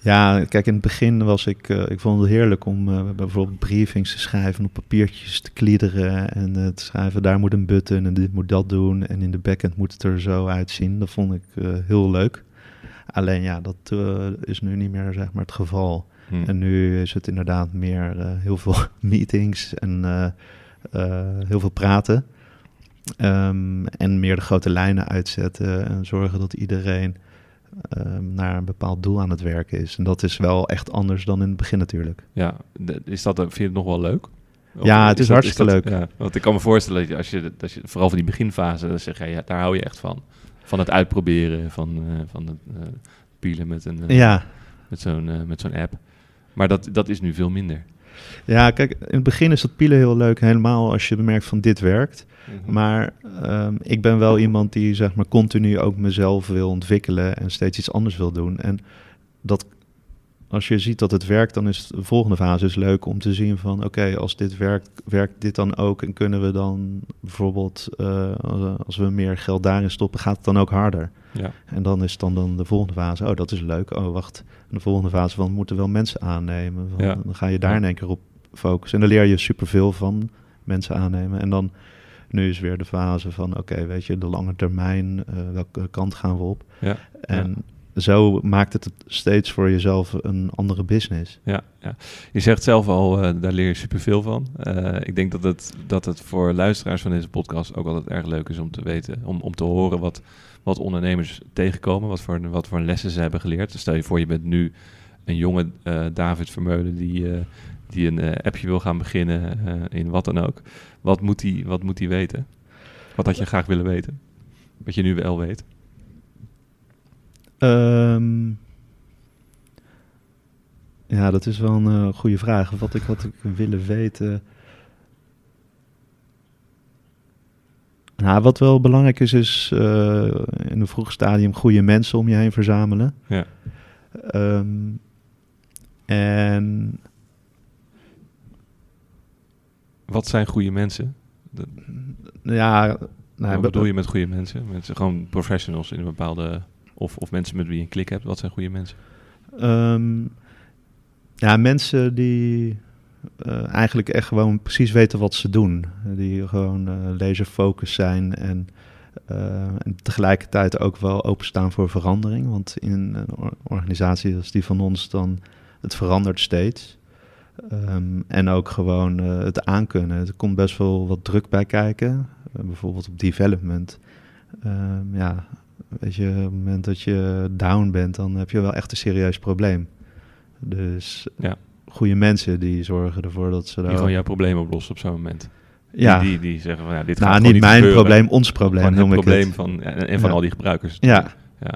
Ja, kijk, in het begin was ik, uh, ik vond het heerlijk om uh, bijvoorbeeld briefings te schrijven, op papiertjes te kliederen en uh, te schrijven, daar moet een button en dit moet dat doen en in de backend moet het er zo uitzien. Dat vond ik heel leuk. Alleen ja, dat is nu niet meer zeg maar het geval. Hmm. En nu is het inderdaad meer heel veel meetings en heel veel praten. Um, en meer de grote lijnen uitzetten en zorgen dat iedereen um, naar een bepaald doel aan het werken is. En dat is wel echt anders dan in het begin natuurlijk. Ja, is dat, vind je het nog wel leuk? Of ja, het is, is dat, hartstikke leuk. Ja, want ik kan me voorstellen dat je, als je, als je vooral van die beginfase, dan zeg je, ja, daar hou je echt van. Van het uitproberen, van, uh, van het uh, pielen met, een, uh, ja. met zo'n met zo'n app. Maar dat, dat is nu veel minder. Ja, kijk, in het begin is dat pielen heel leuk, helemaal als je merkt van dit werkt. Mhm. Maar um, ik ben wel iemand die zeg maar continu ook mezelf wil ontwikkelen en steeds iets anders wil doen. En dat, als je ziet dat het werkt, dan is de volgende fase is leuk om te zien van oké, okay, als dit werkt, werkt dit dan ook en kunnen we dan bijvoorbeeld uh, als we meer geld daarin stoppen, gaat het dan ook harder. Ja. En dan is dan, dan de volgende fase, oh dat is leuk, oh wacht, de volgende fase van moeten wel mensen aannemen, van, Ja. dan ga je daar in één keer op focussen en dan leer je superveel van mensen aannemen en dan nu is weer de fase van, oké, okay, weet je, de lange termijn, uh, welke kant gaan we op? Ja, en ja. Zo maakt het steeds voor jezelf een andere business. Ja, ja. je zegt zelf al, uh, daar leer je superveel van. Uh, ik denk dat het, dat het voor luisteraars van deze podcast ook altijd erg leuk is om te weten, om, om te horen wat, wat ondernemers tegenkomen, wat voor, wat voor lessen ze hebben geleerd. Dus stel je voor, je bent nu een jonge uh, David Vermeulen die, die een appje wil gaan beginnen in wat dan ook. Wat moet hij wat moet weten? Wat had je graag willen weten? Wat je nu wel weet? Um, ja, dat is wel een uh, goede vraag. Wat ik had ik willen weten. Nou, wat wel belangrijk is, is uh, in een vroeg stadium goede mensen om je heen verzamelen. Ja. Um, en. Wat zijn goede mensen? De, ja. Nou, Wat bedoel je met goede mensen? Mensen gewoon professionals in een bepaalde. Of, of mensen met wie je een klik hebt. Wat zijn goede mensen? Um, ja, mensen die uh, eigenlijk echt gewoon precies weten wat ze doen. Die gewoon uh, laserfocus zijn en, uh, en, tegelijkertijd ook wel openstaan voor verandering. Want in een organisatie als die van ons dan, het verandert steeds. Um, en ook gewoon het aankunnen. Er komt best wel wat druk bij kijken. bijvoorbeeld op development. Um, ja, weet je, op het moment dat je down bent, dan heb je wel echt een serieus probleem. Dus Ja. goede mensen die zorgen ervoor dat ze Die daar... gewoon jouw probleem oplossen op zo'n moment. ja, Die, die, die zeggen van ja, dit nou gaat niet gewoon mijn gebeuren. probleem, ons probleem noem het ik probleem het. van en, en van Ja. al die gebruikers. Ja, ja.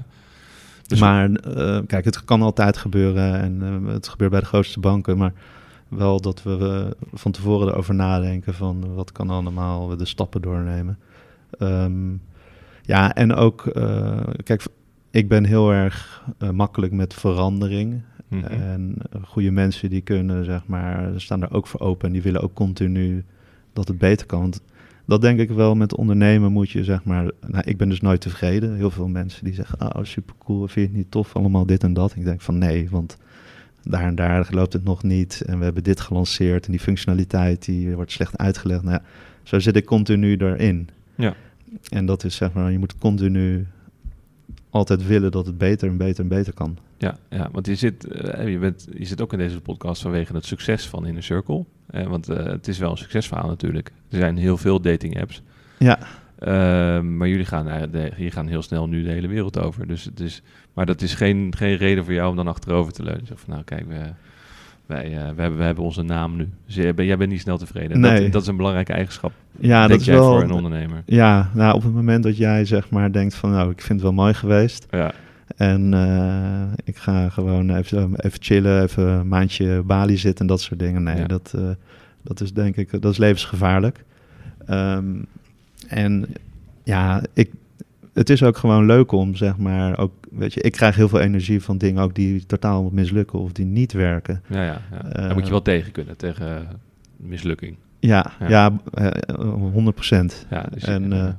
Dus- maar eh, kijk, het kan altijd gebeuren en eh, het gebeurt bij de grootste banken, maar wel dat we van tevoren erover nadenken van wat kan allemaal, we de stappen doornemen. Ehm, ja, en ook, eh, kijk, ik ben heel erg eh, makkelijk met verandering. Mhm. En goede mensen die kunnen, zeg maar, staan daar ook voor open en die willen ook continu dat het beter kan. Want dat denk ik wel, met ondernemen moet je, zeg maar, nou, ik ben dus nooit tevreden. Heel veel mensen die zeggen, oh super cool, vind je het niet tof, allemaal dit en dat. Ik denk van nee, want daar en daar loopt het nog niet en we hebben dit gelanceerd en die functionaliteit die wordt slecht uitgelegd. Nou ja, zo zit ik continu erin. Ja. En dat is zeg maar, je moet continu altijd willen dat het beter en beter en beter kan. Ja, ja, want je zit, eh, je, bent, je zit ook in deze podcast vanwege het succes van Inner Circle. Eh, want eh, het is wel een succesverhaal natuurlijk. Er zijn heel veel dating apps. Ja. Ehm, maar jullie gaan, de, jullie gaan heel snel nu de hele wereld over. Dus het is, maar dat is geen, geen reden voor jou om dan achterover te leunen. Zeg van nou kijk, we, wij, eh, we, hebben, we hebben onze naam nu. Dus jij, bent- jij bent niet snel tevreden. En Nee. Dat, dat is een belangrijke eigenschap, Ja, denk dat is jij, wel. voor een ondernemer. Ja, nou, op het moment dat jij zeg maar denkt van nou, ik vind het wel mooi geweest. Ja, En eh, ik ga gewoon even, even chillen, even een maandje Bali zitten en dat soort dingen. Nee, Ja. dat, eh, dat is denk ik, dat is levensgevaarlijk. Ehm, en ja, ik, het is ook gewoon leuk om zeg maar ook, weet je, ik krijg heel veel energie van dingen ook die totaal mislukken of die niet werken. ja, ja, ja. Eh, Daar moet je wel tegen kunnen, tegen eh, mislukking. Ja, Ja. ja, eh, 100 procent. Ja, dus, En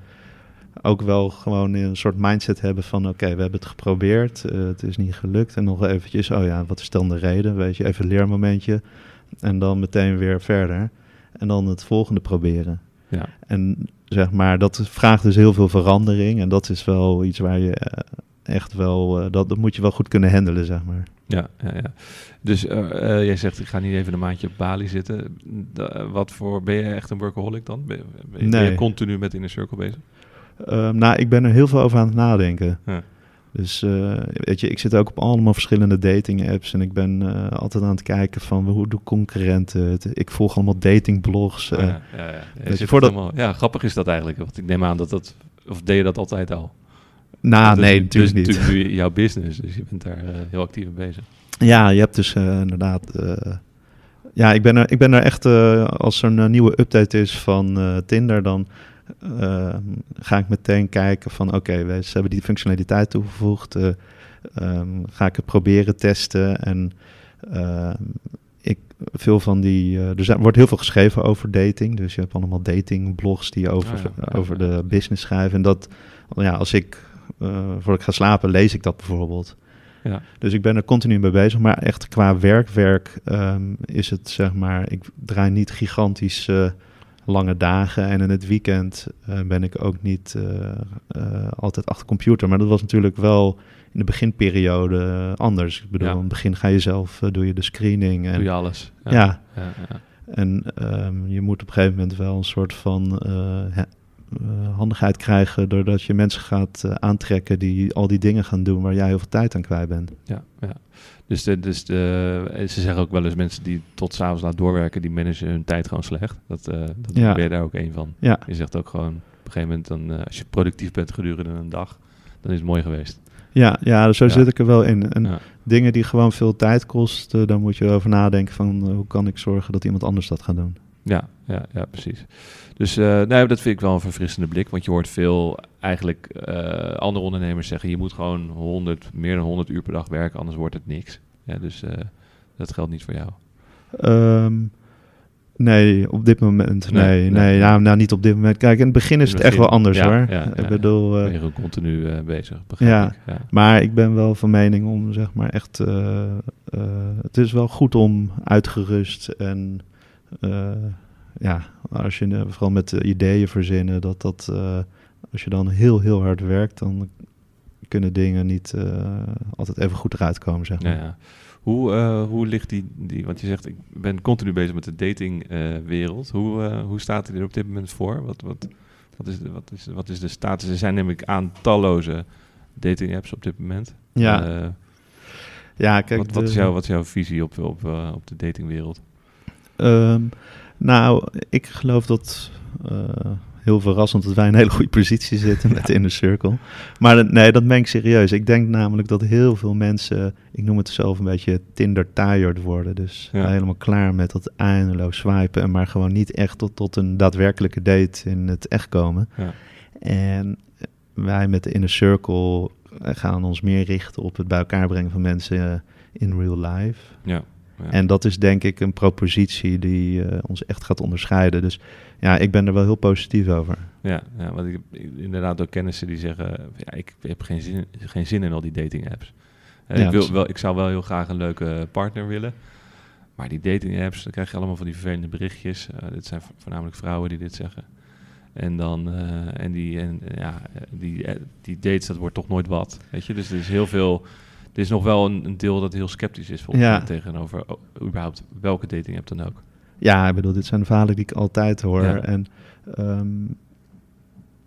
ook wel gewoon een soort mindset hebben van... oké, we hebben het geprobeerd, het is niet gelukt. En nog eventjes, oh ja, wat is dan de reden? Weet je, even een leermomentje. En dan meteen weer verder. En dan het volgende proberen. ja. En zeg maar, dat vraagt dus heel veel verandering. En dat is wel iets waar je eh, echt wel... eh, dat, dat moet je wel goed kunnen handelen, zeg maar. Ja, ja, ja. Dus eh, jij zegt, ik ga niet even een maandje op Bali zitten. Da- wat voor, ben je echt een workaholic dan? Ben, ben je, continu met Inner Circle bezig? Ehm, nou, ik ben er heel veel over aan het nadenken. Ja. Dus eh, weet je, ik zit ook op allemaal verschillende dating apps en ik ben eh, altijd aan het kijken van hoe doen concurrenten het. Ik volg allemaal datingblogs. Oh ja, ja, ja. Ja, je je, zit voordat- helemaal- ja, grappig is dat eigenlijk. Want ik neem aan dat dat... Of deed je dat altijd al? nou, nee, natuurlijk dus niet. natuurlijk nu jouw business, dus je bent daar heel actief mee bezig. Ja, je hebt dus inderdaad. ja, ik ben er, ik ben er echt. als er een nieuwe update is van Tinder, dan eh, ga ik meteen kijken van oké, we- ze hebben die functionaliteit toegevoegd. eh, ehm, ga ik het proberen testen. En ehm, ik, veel van die. eh, er zijn, wordt heel veel geschreven over dating. Dus je hebt allemaal datingblogs die over, Oh ja, ja, over de business schrijven. En dat, ja, als ik. eh voordat ik ga slapen, lees ik dat bijvoorbeeld. Ja. Dus ik ben er continu mee bezig. Maar echt qua werk, werk ehm, is het zeg maar... Ik draai niet gigantisch lange dagen. En in het weekend eh, ben ik ook niet eh, eh, altijd achter de computer. Maar dat was natuurlijk wel in de beginperiode anders. Ik bedoel, Ja. in het begin ga je zelf, doe je de screening. En, Doe je alles. ja. ja, ja. En ehm, je moet op een gegeven moment wel een soort van handigheid krijgen... doordat je mensen gaat aantrekken die al die dingen gaan doen... waar jij heel veel tijd aan kwijt bent. Ja, ja. Dus, de, dus de, eh, ze zeggen ook wel eens mensen die tot s'avonds laat doorwerken, die managen hun tijd gewoon slecht. Dat, eh dat Ja. ben je daar ook één van. Ja. Je zegt ook gewoon, op een gegeven moment, dan, eh, als je productief bent gedurende een dag, dan is het mooi geweest. Ja, ja dus zo Ja. zit ik er wel in. En Ja. dingen die gewoon veel tijd kosten, dan moet je over nadenken van hoe kan ik zorgen dat iemand anders dat gaat doen. Ja, ja, ja, precies. Dus nou, dat vind ik wel een verfrissende blik, want je hoort veel eigenlijk eh, andere ondernemers zeggen, je moet gewoon 100, meer dan 100 uur per dag werken, anders wordt het niks. Ja, dus eh, dat geldt niet voor jou. Ehm, nee, op dit moment. Nee, Nee, nee, nou, nou, niet op dit moment. Kijk, in het begin is het echt wel anders ja, hoor. ja, ik bedoel, ben je gewoon continu bezig, begrijp Ja. ik. Ja. maar ik ben wel van mening om zeg maar echt. het is wel goed om uitgerust en. Eh, ja, als je eh, vooral met eh, ideeën verzinnen, dat dat. als je dan heel, heel hard werkt, dan kunnen dingen niet altijd even goed eruit komen, zeg maar. Ja, ja. Hoe, hoe ligt die, die, want je zegt ik ben continu bezig met de datingwereld. hoe, hoe staat hij er op dit moment voor? Wat, wat, wat, is, de, wat, is, wat is de status? Er zijn namelijk aan talloze dating apps op dit moment. Ja. Ja, kijk, wat, wat, de- is jouw, wat is jouw visie op, op, op de datingwereld? Ehm, nou, ik geloof dat eh, heel verrassend dat wij in een hele goede positie zitten met Inner Circle. Maar nee, dat meen ik serieus. Ik denk namelijk dat heel veel mensen, ik noem het zelf een beetje Tinder tired worden. Dus Ja. helemaal klaar met dat eindeloos swipen en maar gewoon niet echt tot, tot een daadwerkelijke date in het echt komen. Ja. En wij met de Inner Circle gaan ons meer richten op het bij elkaar brengen van mensen eh, in real life. Ja. Ja. En dat is denk ik een propositie die eh, ons echt gaat onderscheiden. Dus ja, ik ben er wel heel positief over. Ja, ja, want ik heb inderdaad ook kennissen die zeggen... Ja, ik heb geen zin, geen zin in al die dating apps. Eh, Ja, ik, wil dus- wel, ik zou wel heel graag een leuke partner willen. Maar die dating apps, dan krijg je allemaal van die vervelende berichtjes. Eh, dit zijn vo- voornamelijk vrouwen die dit zeggen. En dan, en die, en, ja, die, die dates, dat wordt toch nooit wat. Weet je, dus er is heel veel... Er is nog wel een, een deel dat heel sceptisch is volgens Ja. mij tegenover oh, überhaupt welke dating app dan ook. Ja, ik bedoel, dit zijn verhalen die ik altijd hoor. Ja. En ehm,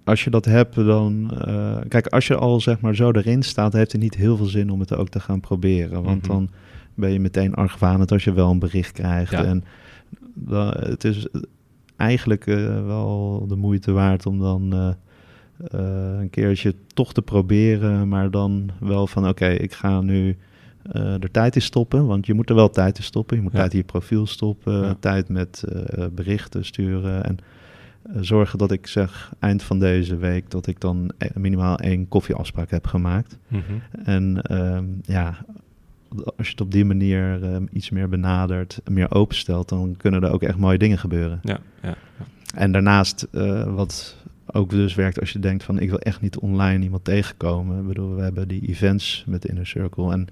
als je dat hebt, dan... eh, kijk, als je al zeg maar zo erin staat, heeft het niet heel veel zin om het ook te gaan proberen. Want Mhm. dan ben je meteen argwanend als je wel een bericht krijgt. Ja. En dan, het is eigenlijk eh, wel de moeite waard om dan... eh, een keertje toch te proberen, maar dan wel van oké, ik ga nu eh er tijd in stoppen, want je moet er wel tijd in stoppen. Je moet Ja. tijd in je profiel stoppen, Ja. tijd met eh, berichten sturen en eh, zorgen dat ik zeg eind van deze week dat ik dan eh, minimaal één koffieafspraak heb gemaakt. En ehm, ja, als je het op die manier ehm, iets meer benadert, meer openstelt, dan kunnen er ook echt mooie dingen gebeuren. Ja, ja, ja. En daarnaast, eh, wat ook dus werkt als je denkt van ik wil echt niet online iemand tegenkomen. Ik bedoel, we hebben die events met de Inner Circle en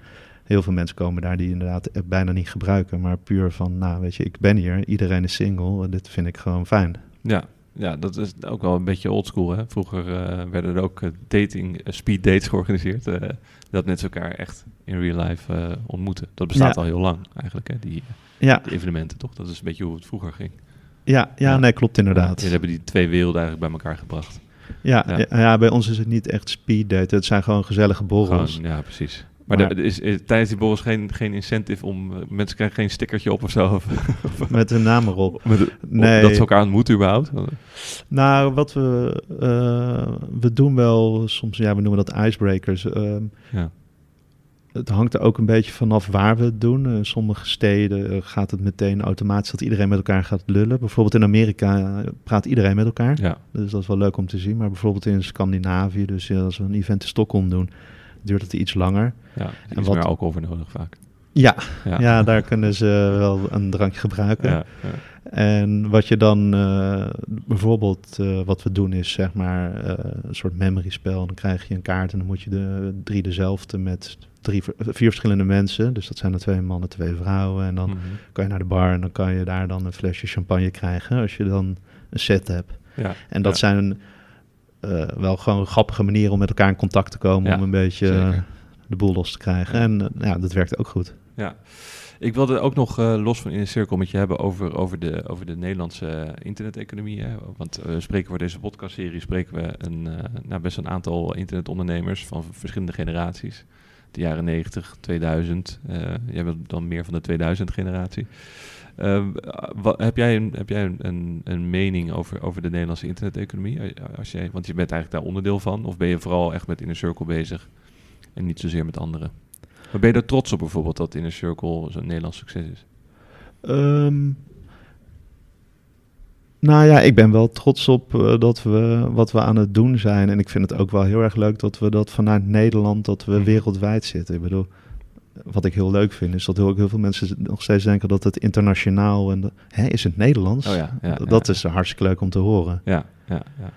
heel veel mensen komen daar die inderdaad bijna niet gebruiken. Maar puur van, nou weet je, ik ben hier, iedereen is single en dit vind ik gewoon fijn. Ja, ja, dat is ook wel een beetje oldschool. Hè? Vroeger eh, werden er ook eh, dating, eh, speed dates georganiseerd. dat mensen elkaar echt in real life ontmoeten. Dat bestaat Ja. al heel lang eigenlijk, hè? Die, Ja, die evenementen toch? Dat is een beetje hoe het vroeger ging. Ja, ja, Ja. nee, klopt inderdaad. We hebben die twee werelden eigenlijk bij elkaar gebracht. Ja, Ja. bij ons is het niet echt speed date, het zijn gewoon gezellige borrels. Gewoon, ja, precies. Maar, Maar- er is, is tijdens die borrels geen, geen incentive om... eh, mensen krijgen geen stickertje op of zo. Of, of- Met hun naam erop. met, Nee. Dat ze elkaar ontmoeten überhaupt. Nou, wat we, eh, we doen wel soms, ja, we noemen dat icebreakers. ehm, Ja. Het hangt er ook een beetje vanaf waar we het doen. In sommige steden eh, gaat het meteen automatisch dat iedereen met elkaar gaat lullen. Bijvoorbeeld in Amerika eh, praat iedereen met elkaar. Ja, Dus dat is wel leuk om te zien. Maar bijvoorbeeld in Scandinavië, dus als we een event in Stockholm doen, duurt het iets langer. ja. En wat- meer alcohol voor nodig vaak. Ja, Ja, ja. daar kunnen ze wel een drankje gebruiken. Ja, ja. En wat je dan eh, bijvoorbeeld, eh, wat we doen is zeg maar eh, een soort memory spel. Dan krijg je een kaart en dan moet je de drie dezelfde met drie, vier verschillende mensen. Dus dat zijn er twee mannen, twee vrouwen. En dan Mhm. kan je naar de bar en dan kan je daar dan een flesje champagne krijgen als je dan een set hebt. ja. En dat zijn wel gewoon grappige manieren om met elkaar in contact te komen. Om een beetje zeker. De boel los te krijgen. En eh, ja, dat werkt ook goed. Ja, ik wilde ook nog eh, los van in een cirkel met je hebben over, over, de, over de Nederlandse interneteconomie. Hè? Want eh, we spreken voor deze podcastserie spreken we een, nou, best een aantal internetondernemers van verschillende generaties. De jaren 90, 2000. eh jij bent dan meer van de 2000 generatie. Eh, wat, heb jij, een, heb jij een, een, mening over, over de Nederlandse interneteconomie? Als jij, want je bent eigenlijk daar onderdeel van. Of ben je vooral echt met Inner Circle bezig en niet zozeer met anderen? Maar ben je er trots op bijvoorbeeld dat Inner Circle zo'n Nederlands succes is? Ehm, nou ja, ik ben wel trots op eh, dat we wat we aan het doen zijn. En ik vind het ook wel heel erg leuk dat we dat vanuit Nederland, dat we Mhm. wereldwijd zitten. Ik bedoel, wat ik heel leuk vind, is dat heel, heel veel mensen nog steeds denken dat het internationaal en de- hè, is het Nederlands? Oh ja, ja, dat ja. is hartstikke leuk om te horen. Ja, ja, ja.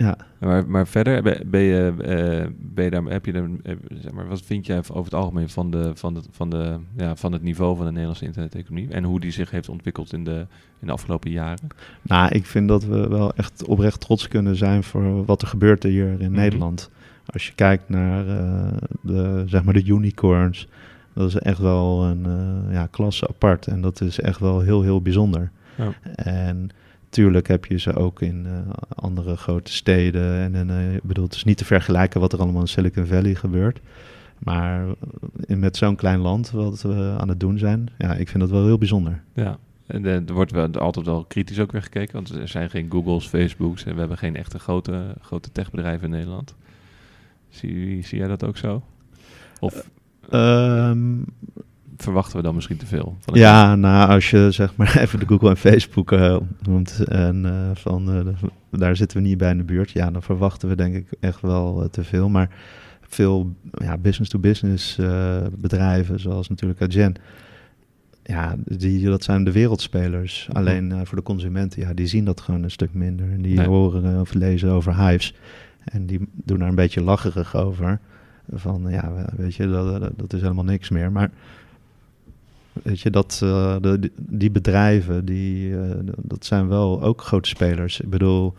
Ja. Maar, maar verder, ben, je, eh, ben je daar, heb je er, eh, zeg maar, wat vind jij over het algemeen van, de, van, de, van, de, ja, van het niveau van de Nederlandse interneteconomie en hoe die zich heeft ontwikkeld in de, in de afgelopen jaren? Nou, ik vind dat we wel echt oprecht trots kunnen zijn voor wat er gebeurt hier in Mhm. Nederland. Als je kijkt naar eh, de, zeg maar de unicorns, dat is echt wel een ja, klasse apart. En dat is echt wel heel, heel bijzonder. Ja. En tuurlijk heb je ze ook in eh, andere grote steden. En, en eh, ik bedoel, het is niet te vergelijken wat er allemaal in Silicon Valley gebeurt. Maar in, met zo'n klein land wat we aan het doen zijn, ja, ik vind dat wel heel bijzonder. Ja, en eh, er wordt wel altijd wel kritisch ook weer gekeken, want er zijn geen Googles, Facebooks en we hebben geen echte grote, grote techbedrijven in Nederland. Zie, zie jij dat ook zo? Of Ehm, verwachten we dan misschien te veel? Ja, nou, als je zeg maar even de Google en Facebook eh, noemt en eh, van eh, de- daar zitten we niet bij in de buurt, ja, dan verwachten we denk ik echt wel te veel. Maar veel ja, business-to-business bedrijven, zoals natuurlijk Adyen, ja, die, dat zijn de wereldspelers. Alleen voor de consumenten, ja, die zien dat gewoon een stuk minder. En die Nee. horen of lezen over hives en die doen daar een beetje lacherig over. Van ja, weet je, dat, dat- dat is helemaal niks meer. Maar weet je, dat, eh, de, die- bedrijven, die, eh, dat zijn wel ook grote spelers. Ik bedoel,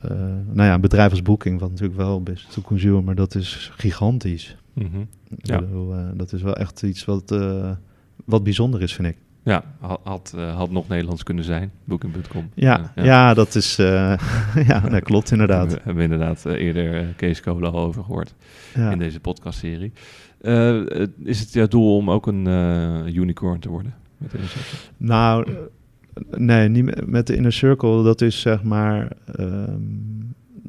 eh, nou ja, een bedrijf als Booking, wat natuurlijk wel business to consumer, maar dat is gigantisch. Mhm. Ja. bedoel, dat is wel echt iets wat, wat bijzonder is, vind ik. Ja, had, had, eh, had nog Nederlands kunnen zijn, booking.com. Ja, ja. dat is, eh, ja, dat klopt inderdaad. We hebben inderdaad eh, eerder Kees Kolen al over gehoord Ja. in deze podcastserie. Is het jouw doel om ook een unicorn te worden? Met cirkel? Nou, nee, niet met- de Inner Circle. Dat is zeg maar. ehm,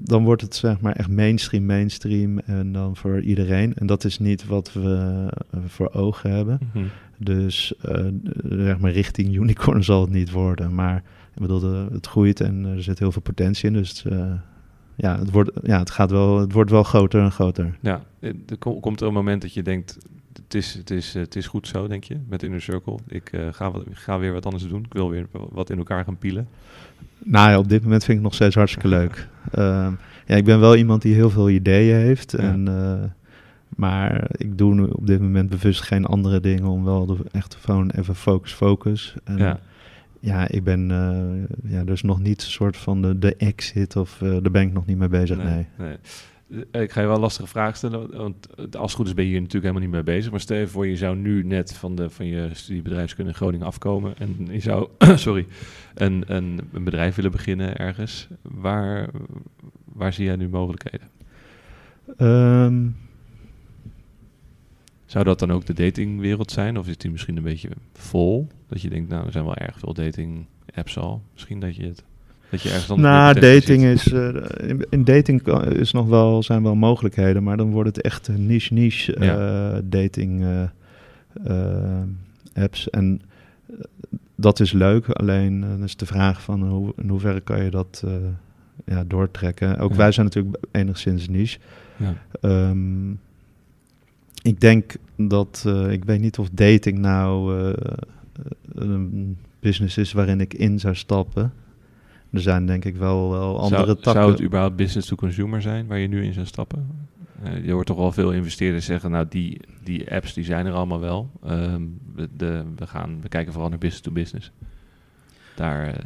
dan wordt het zeg maar echt mainstream, mainstream. En dan voor iedereen. En dat is niet wat we voor ogen hebben. Mhm. Dus eh, zeg maar richting unicorn zal het niet worden. Maar ik bedoel, het groeit en er zit heel veel potentie in. Dus eh, ja, het wordt, ja, het gaat wel, het wordt wel groter en groter. Ja, eh, er kom- komt er een moment dat je denkt, het is, het is, het is goed zo, denk je, met Inner Circle. Ik ga, wat, ga weer wat anders doen. Ik wil weer wat in elkaar gaan pielen. Nou ja, op dit moment vind ik het nog steeds hartstikke leuk. Ehm, ja, ik ben wel iemand die heel veel ideeën heeft. Ja. En, maar ik doe nu op dit moment bewust geen andere dingen om wel de, echt gewoon even focus, focus. En, Ja. ja. ik ben eh, ja, dus nog niet een soort van de, de exit of eh daar ben ik nog niet mee bezig. Nee. nee. Eh, Ik ga je wel een lastige vraag stellen, want als het goed is ben je hier natuurlijk helemaal niet mee bezig. Maar stel je voor, je zou nu net van, de, van je studie bedrijfskunde in Groningen afkomen en je zou, sorry, een, een, een bedrijf willen beginnen ergens. Waar, waar zie jij nu mogelijkheden? Ehm, Zou dat dan ook de datingwereld zijn? Of is die misschien een beetje vol? Dat je denkt, nou, er zijn wel erg veel dating apps al. Misschien dat je het dat je ergens anders nou, dating ziet. is, eh, in, in dating is nog wel, zijn wel mogelijkheden, maar dan wordt het echt niche-niche eh, Ja. dating eh, apps. En dat is leuk, alleen dan is de vraag van hoe, in hoeverre kan je dat ja, doortrekken. Ook Ja. wij zijn natuurlijk enigszins niche. Ja. Ehm, ik denk dat, eh, ik weet niet of dating nou eh, een business is waarin ik in zou stappen. Er zijn denk ik wel, wel andere zou, takken. Zou het überhaupt business to consumer zijn waar je nu in zou stappen? Eh, je hoort toch wel veel investeerders zeggen, nou die, die apps die zijn er allemaal wel. Ehm, we, de, we, gaan, we kijken vooral naar business to business. Daar,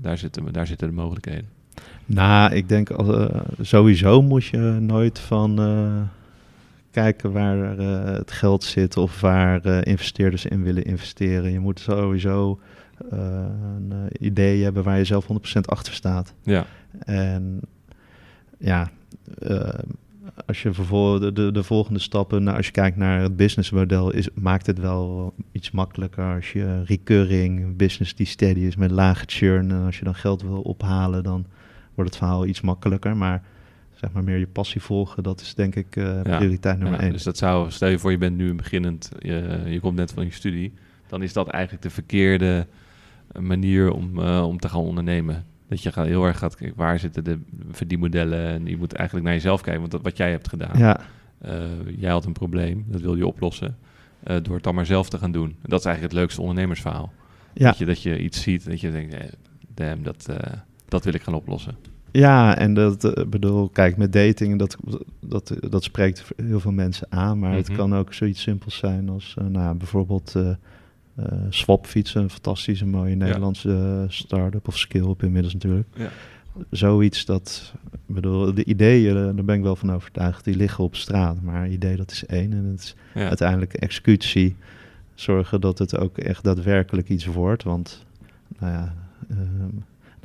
daar, zitten, daar zitten de mogelijkheden. Nou, ik denk als, sowieso moet je nooit van kijken waar eh, het geld zit of waar eh, investeerders in willen investeren. Je moet sowieso eh, een idee hebben waar je zelf 100% achter staat. Ja, En ja, als je vervolgens de, de, de volgende stappen, nou, als je kijkt naar het businessmodel, is, maakt het wel iets makkelijker als je recurring business die steady is met lage churn. En als je dan geld wil ophalen, dan wordt het verhaal iets makkelijker. Maar zeg maar meer je passie volgen, dat is denk ik eh, Ja, prioriteit nummer ja, één. dus dat zou, stel je voor je bent nu een beginnend, je, je komt net van je studie, dan is dat eigenlijk de verkeerde manier om, eh, om te gaan ondernemen. Dat je gaat, heel erg gaat kijken, waar zitten de verdienmodellen en je moet eigenlijk naar jezelf kijken, want dat, wat jij hebt gedaan. ja, Eh, jij had een probleem, dat wil je oplossen, door het dan maar zelf te gaan doen. En dat is eigenlijk het leukste ondernemersverhaal. ja. Dat, je, dat je iets ziet en dat je denkt, damn, dat, dat wil ik gaan oplossen. Ja, en dat eh, bedoel, kijk, met dating, dat, dat, dat spreekt heel veel mensen aan. Maar Mhm. het kan ook zoiets simpels zijn als eh, nou, bijvoorbeeld eh eh, Swapfietsen, een fantastische mooie Nederlandse start-up of skill-up inmiddels natuurlijk. Ja. Zoiets dat, ik bedoel, de ideeën, daar ben ik wel van overtuigd, die liggen op straat. Maar idee, dat is één. En het is Ja. uiteindelijk executie. Zorgen dat het ook echt daadwerkelijk iets wordt. Want, nou ja, ehm,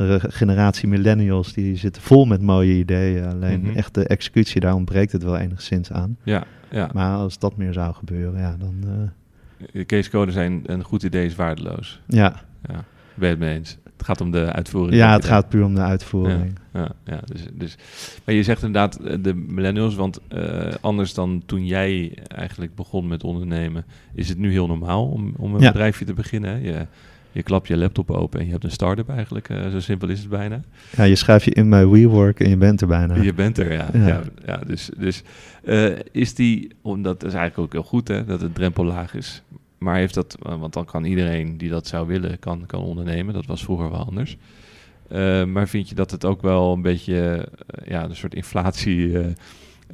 de generatie millennials, die zitten vol met mooie ideeën. Alleen Mhm. echt de executie, daar ontbreekt het wel enigszins aan. Ja, ja. Maar als dat meer zou gebeuren, ja, dan... eh, De casecode zijn een goed idee is waardeloos. ja. Ja, ben je het mee eens. Het gaat om de uitvoering. ja, het gaat puur om de uitvoering. Ja, ja dus, dus, maar je zegt inderdaad eh, de millennials, want eh, anders dan toen jij eigenlijk begon met ondernemen, is het nu heel normaal om, om een Ja. bedrijfje te beginnen. hè? Je, je klapt je laptop open en je hebt een start-up eigenlijk. eh, zo simpel is het bijna. Ja, je schrijft je in bij WeWork en je bent er bijna. Je bent er, ja. ja. Ja. ja, dus dus eh, is die, omdat is eigenlijk ook heel goed hè, dat de drempel laag is. Maar heeft dat, eh, want dan kan iedereen die dat zou willen, kan, kan ondernemen. Dat was vroeger wel anders. Maar vind je dat het ook wel een beetje ja, een soort inflatie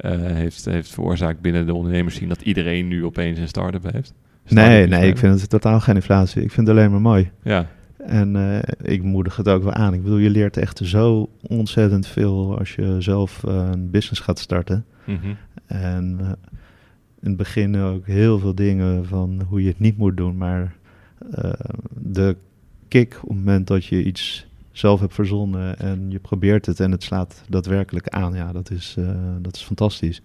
heeft, heeft veroorzaakt binnen de ondernemers zien dat iedereen nu opeens een start-up heeft? Nee, nee, ik vind het totaal geen inflatie. Ik vind het alleen maar mooi. Ja, En eh, ik moedig het ook wel aan. Ik bedoel, je leert echt zo ontzettend veel als je zelf eh, een business gaat starten. mhm, En eh, in het begin ook heel veel dingen van hoe je het niet moet doen. Maar de kick op het moment dat je iets zelf hebt verzonnen en je probeert het en het slaat daadwerkelijk aan, ja, dat is, dat is fantastisch.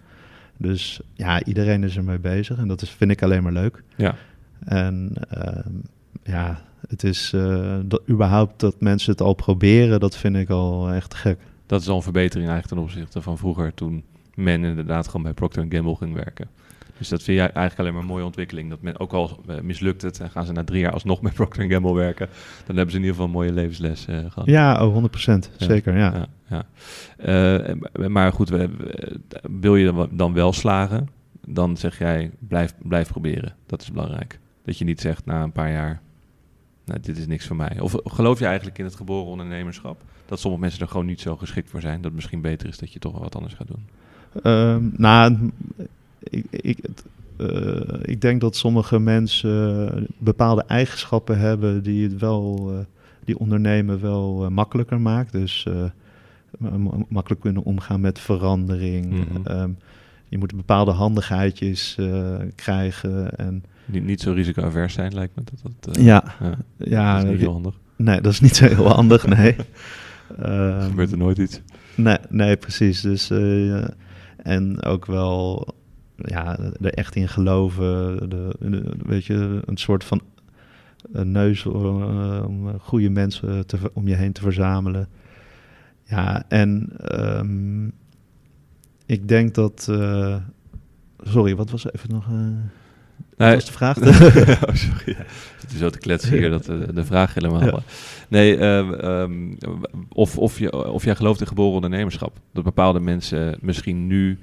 Dus ja, iedereen is ermee bezig en dat is, vind ik alleen maar leuk. ja, En ehm, ja, het is eh, dat, überhaupt dat mensen het al proberen, dat vind ik al echt gek. dat is al een verbetering eigenlijk ten opzichte van vroeger toen men inderdaad gewoon bij Procter Gamble ging werken. Dus dat vind jij eigenlijk alleen maar een mooie ontwikkeling. Dat men, ook al eh, mislukt het en gaan ze na drie jaar alsnog bij Procter Gamble werken, dan hebben ze in ieder geval een mooie levensles eh, gehad. Ja, oh, 100%. Zeker, ja. ja, ja. Eh, maar- goed, we, wil je dan- wel slagen, dan zeg jij blijf, blijf proberen. Dat is belangrijk. Dat je niet zegt na een paar jaar, nou, dit is niks voor mij. Of geloof je eigenlijk in het geboren ondernemerschap? Dat sommige mensen er gewoon niet zo geschikt voor zijn. Dat het misschien beter is dat je toch wel wat anders gaat doen. Ehm, nou, ik, ik, het, eh, ik denk dat sommige mensen bepaalde eigenschappen hebben die het wel, eh, die ondernemen wel eh, makkelijker maakt. Dus eh, makkelijk kunnen omgaan met verandering. Mhm. Ehm, je moet bepaalde handigheidjes eh, krijgen. En Niet, niet zo risico-avers zijn, lijkt me. Dat, dat, eh, ja, ja, ja, dat is niet heel handig. nee, dat is niet zo heel handig, nee. Ehm, gebeurt er nooit iets. Nee, nee precies. Dus, eh, en ook wel ja, er echt in geloven. De, de- weet je, een soort van een neus eh, om eh, goede mensen te, om je heen te verzamelen. Ja, en ehm, ik denk dat. eh, sorry, wat was even nog. eh, wat Nee. was de vraag? oh, sorry. Ja. Het is zo te kletsen hier dat de, de vraag helemaal... Ja. Nee, ehm, ehm, of, of, je, of jij gelooft in geboren ondernemerschap. Dat bepaalde mensen misschien nu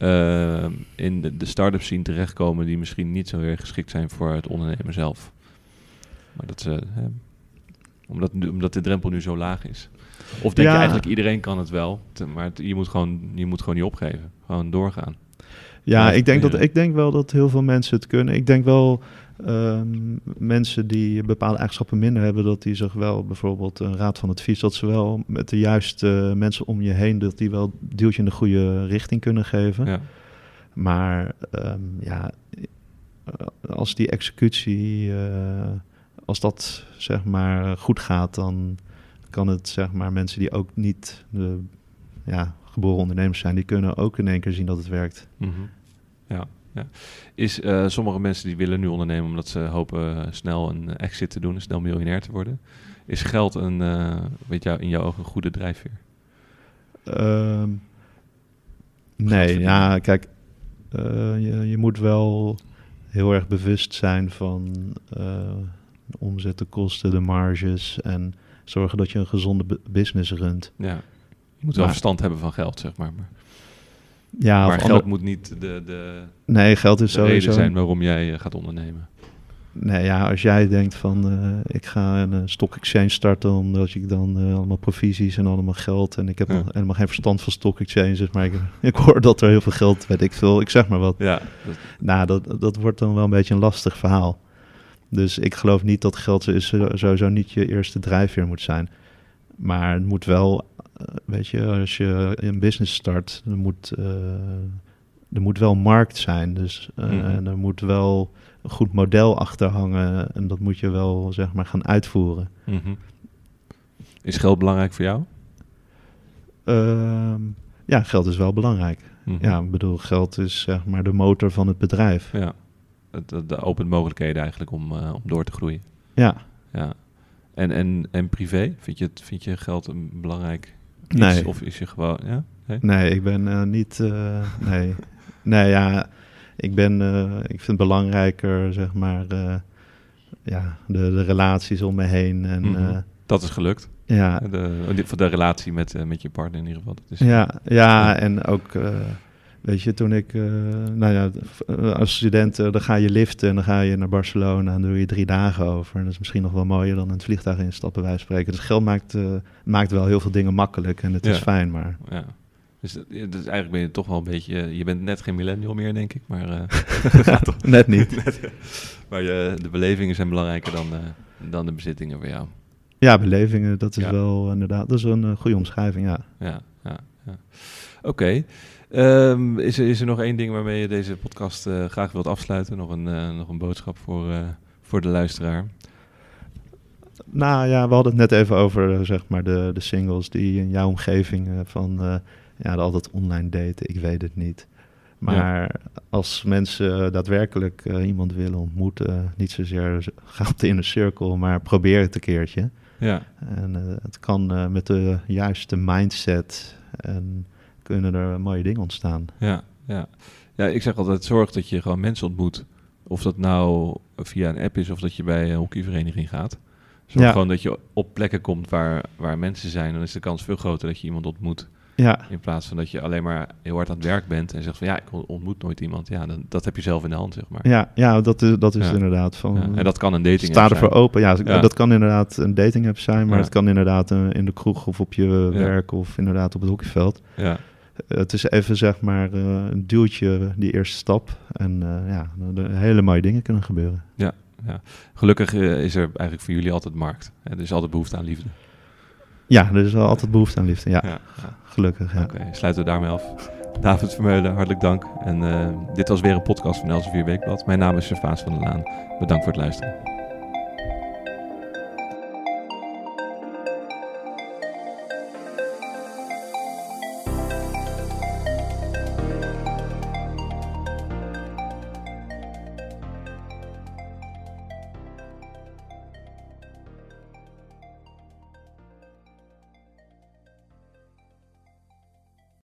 ehm, in de, de start-up scene terechtkomen... die misschien niet zo heel erg geschikt zijn voor het ondernemen zelf. Maar dat ze... hè, omdat, omdat de drempel nu zo laag is. Of denk je eigenlijk iedereen kan het wel, te- maar het- je, moet gewoon, je moet gewoon niet opgeven. Gewoon doorgaan. Ja, ik denk, dat, ik denk wel dat heel veel mensen het kunnen. Ik denk wel ehm, mensen die bepaalde eigenschappen minder hebben, dat die zich wel bijvoorbeeld een raad van advies, dat ze wel met de juiste mensen om je heen, dat die wel een duwtje in de goede richting kunnen geven. Ja. Maar ehm, ja, eh, als die executie, eh, als dat zeg maar goed gaat, dan kan het zeg maar mensen die ook niet de ja, geboren ondernemers zijn, die kunnen ook in één keer zien dat het werkt. Mhm. Ja, ja. Is eh, sommige mensen die willen nu ondernemen omdat ze hopen eh, snel een exit te doen, snel miljonair te worden. Is geld een, eh, weet jou, in jouw ogen een goede drijfveer? Ehm, nee, ja, kijk, je, je moet wel heel erg bewust zijn van de omzet, de kosten, de marges en zorgen dat je een gezonde bu- business runt. Ja. Je moet wel Maar- verstand hebben van geld, zeg maar. Maar, Ja, maar geld ander- moet niet de, de, nee, geld is de reden sowieso. zijn waarom jij eh, gaat ondernemen. Nee, ja, als jij denkt van eh, ik ga een eh, stock exchange starten omdat ik dan allemaal provisies en allemaal geld en ik heb Ja. helemaal geen verstand van stock exchanges, maar ik, ik hoor dat er heel veel geld, weet ik veel, ik zeg maar wat. Ja, dat, Nou, dat, dat wordt dan wel een beetje een lastig verhaal. Dus ik geloof niet dat geld is, sowieso niet je eerste drijfveer moet zijn. Maar het moet wel, weet je, als je een business start, er moet, eh, er moet wel markt zijn. Dus eh, Mhm. en er moet wel een goed model achter hangen en dat moet je wel, zeg maar, gaan uitvoeren. mhm. Is geld belangrijk voor jou? Ehm, ja, geld is wel belangrijk. Mhm. Ja, ik bedoel, geld is zeg maar de motor van het bedrijf. Ja. Het, het opent mogelijkheden eigenlijk om, eh, om door te groeien. Ja, Ja. En, en, en privé? Vind je, het, vind je geld een belangrijk iets? Nee. Of is je gewoon... Ja? Nee? nee, ik ben eh, niet. eh, nee. nee, ja, ik ben. eh, ik vind het belangrijker, zeg maar. ja, de, de relaties om me heen. En Mhm. Dat is gelukt. ja, De, oh, voor de relatie met, met je partner in ieder geval. Dat is, Ja, ja, en ook, weet je, toen ik, eh, nou ja, eh, als student, eh, dan ga je liften en dan ga je naar Barcelona en dan doe je drie dagen over. En dat is misschien nog wel mooier dan in het vliegtuig instappen, wij spreken. Dus geld maakt, maakt wel heel veel dingen makkelijk en het is fijn, maar Ja. Dus, dat- ja, dus eigenlijk ben je toch wel een beetje... Je bent net geen millennial meer, denk ik. Maar, net niet. maar je, de belevingen zijn belangrijker dan, dan de bezittingen voor jou. Ja, belevingen, dat is Ja. wel inderdaad, dat is een goede omschrijving, ja. Ja, ja, ja. Oké. Ehm, is, er, is er nog één ding waarmee je deze podcast eh, graag wilt afsluiten? Nog een, eh, nog een boodschap voor, eh, voor de luisteraar? Nou ja, we hadden het net even over zeg maar de, de singles die in jouw omgeving van ja, altijd online daten, ik weet het niet. Maar als mensen daadwerkelijk iemand willen ontmoeten, niet zozeer z- ga op de inner circle, maar probeer het een keertje. Ja, En het kan met de juiste mindset en kunnen er mooie dingen ontstaan. ja, ja. Ja, ik zeg altijd, zorg dat je gewoon mensen ontmoet. Of dat nou via een app is of dat je bij een hockeyvereniging gaat. Zorg Ja. gewoon dat je op plekken komt waar, waar mensen zijn. Dan is de kans veel groter dat je iemand ontmoet. Ja, In plaats van dat je alleen maar heel hard aan het werk bent en zegt van ja, ik ontmoet nooit iemand. Ja, dan, dat heb je zelf in de hand, zeg maar. ja, ja dat is, dat is Ja. inderdaad van... Ja, en dat kan een dating Sta app ervoor zijn. open. Ja, dat kan inderdaad een dating app zijn, maar het kan inderdaad eh, in de kroeg of op je werk of inderdaad op het hockeyveld. Ja, het is even zeg maar eh, een duwtje, die eerste stap. En eh, ja, er hele mooie dingen kunnen gebeuren. gelukkig eh, is er eigenlijk voor jullie altijd markt. Er is altijd behoefte aan liefde. Ja, er is wel altijd behoefte aan liefde. Ja, Ja, ja. gelukkig. Ja. Oké, sluiten we daarmee af. David Vermeulen, hartelijk dank. En dit was weer een podcast van Elsevier Weekblad. Mijn naam is Servaas van der Laan. Bedankt voor het luisteren.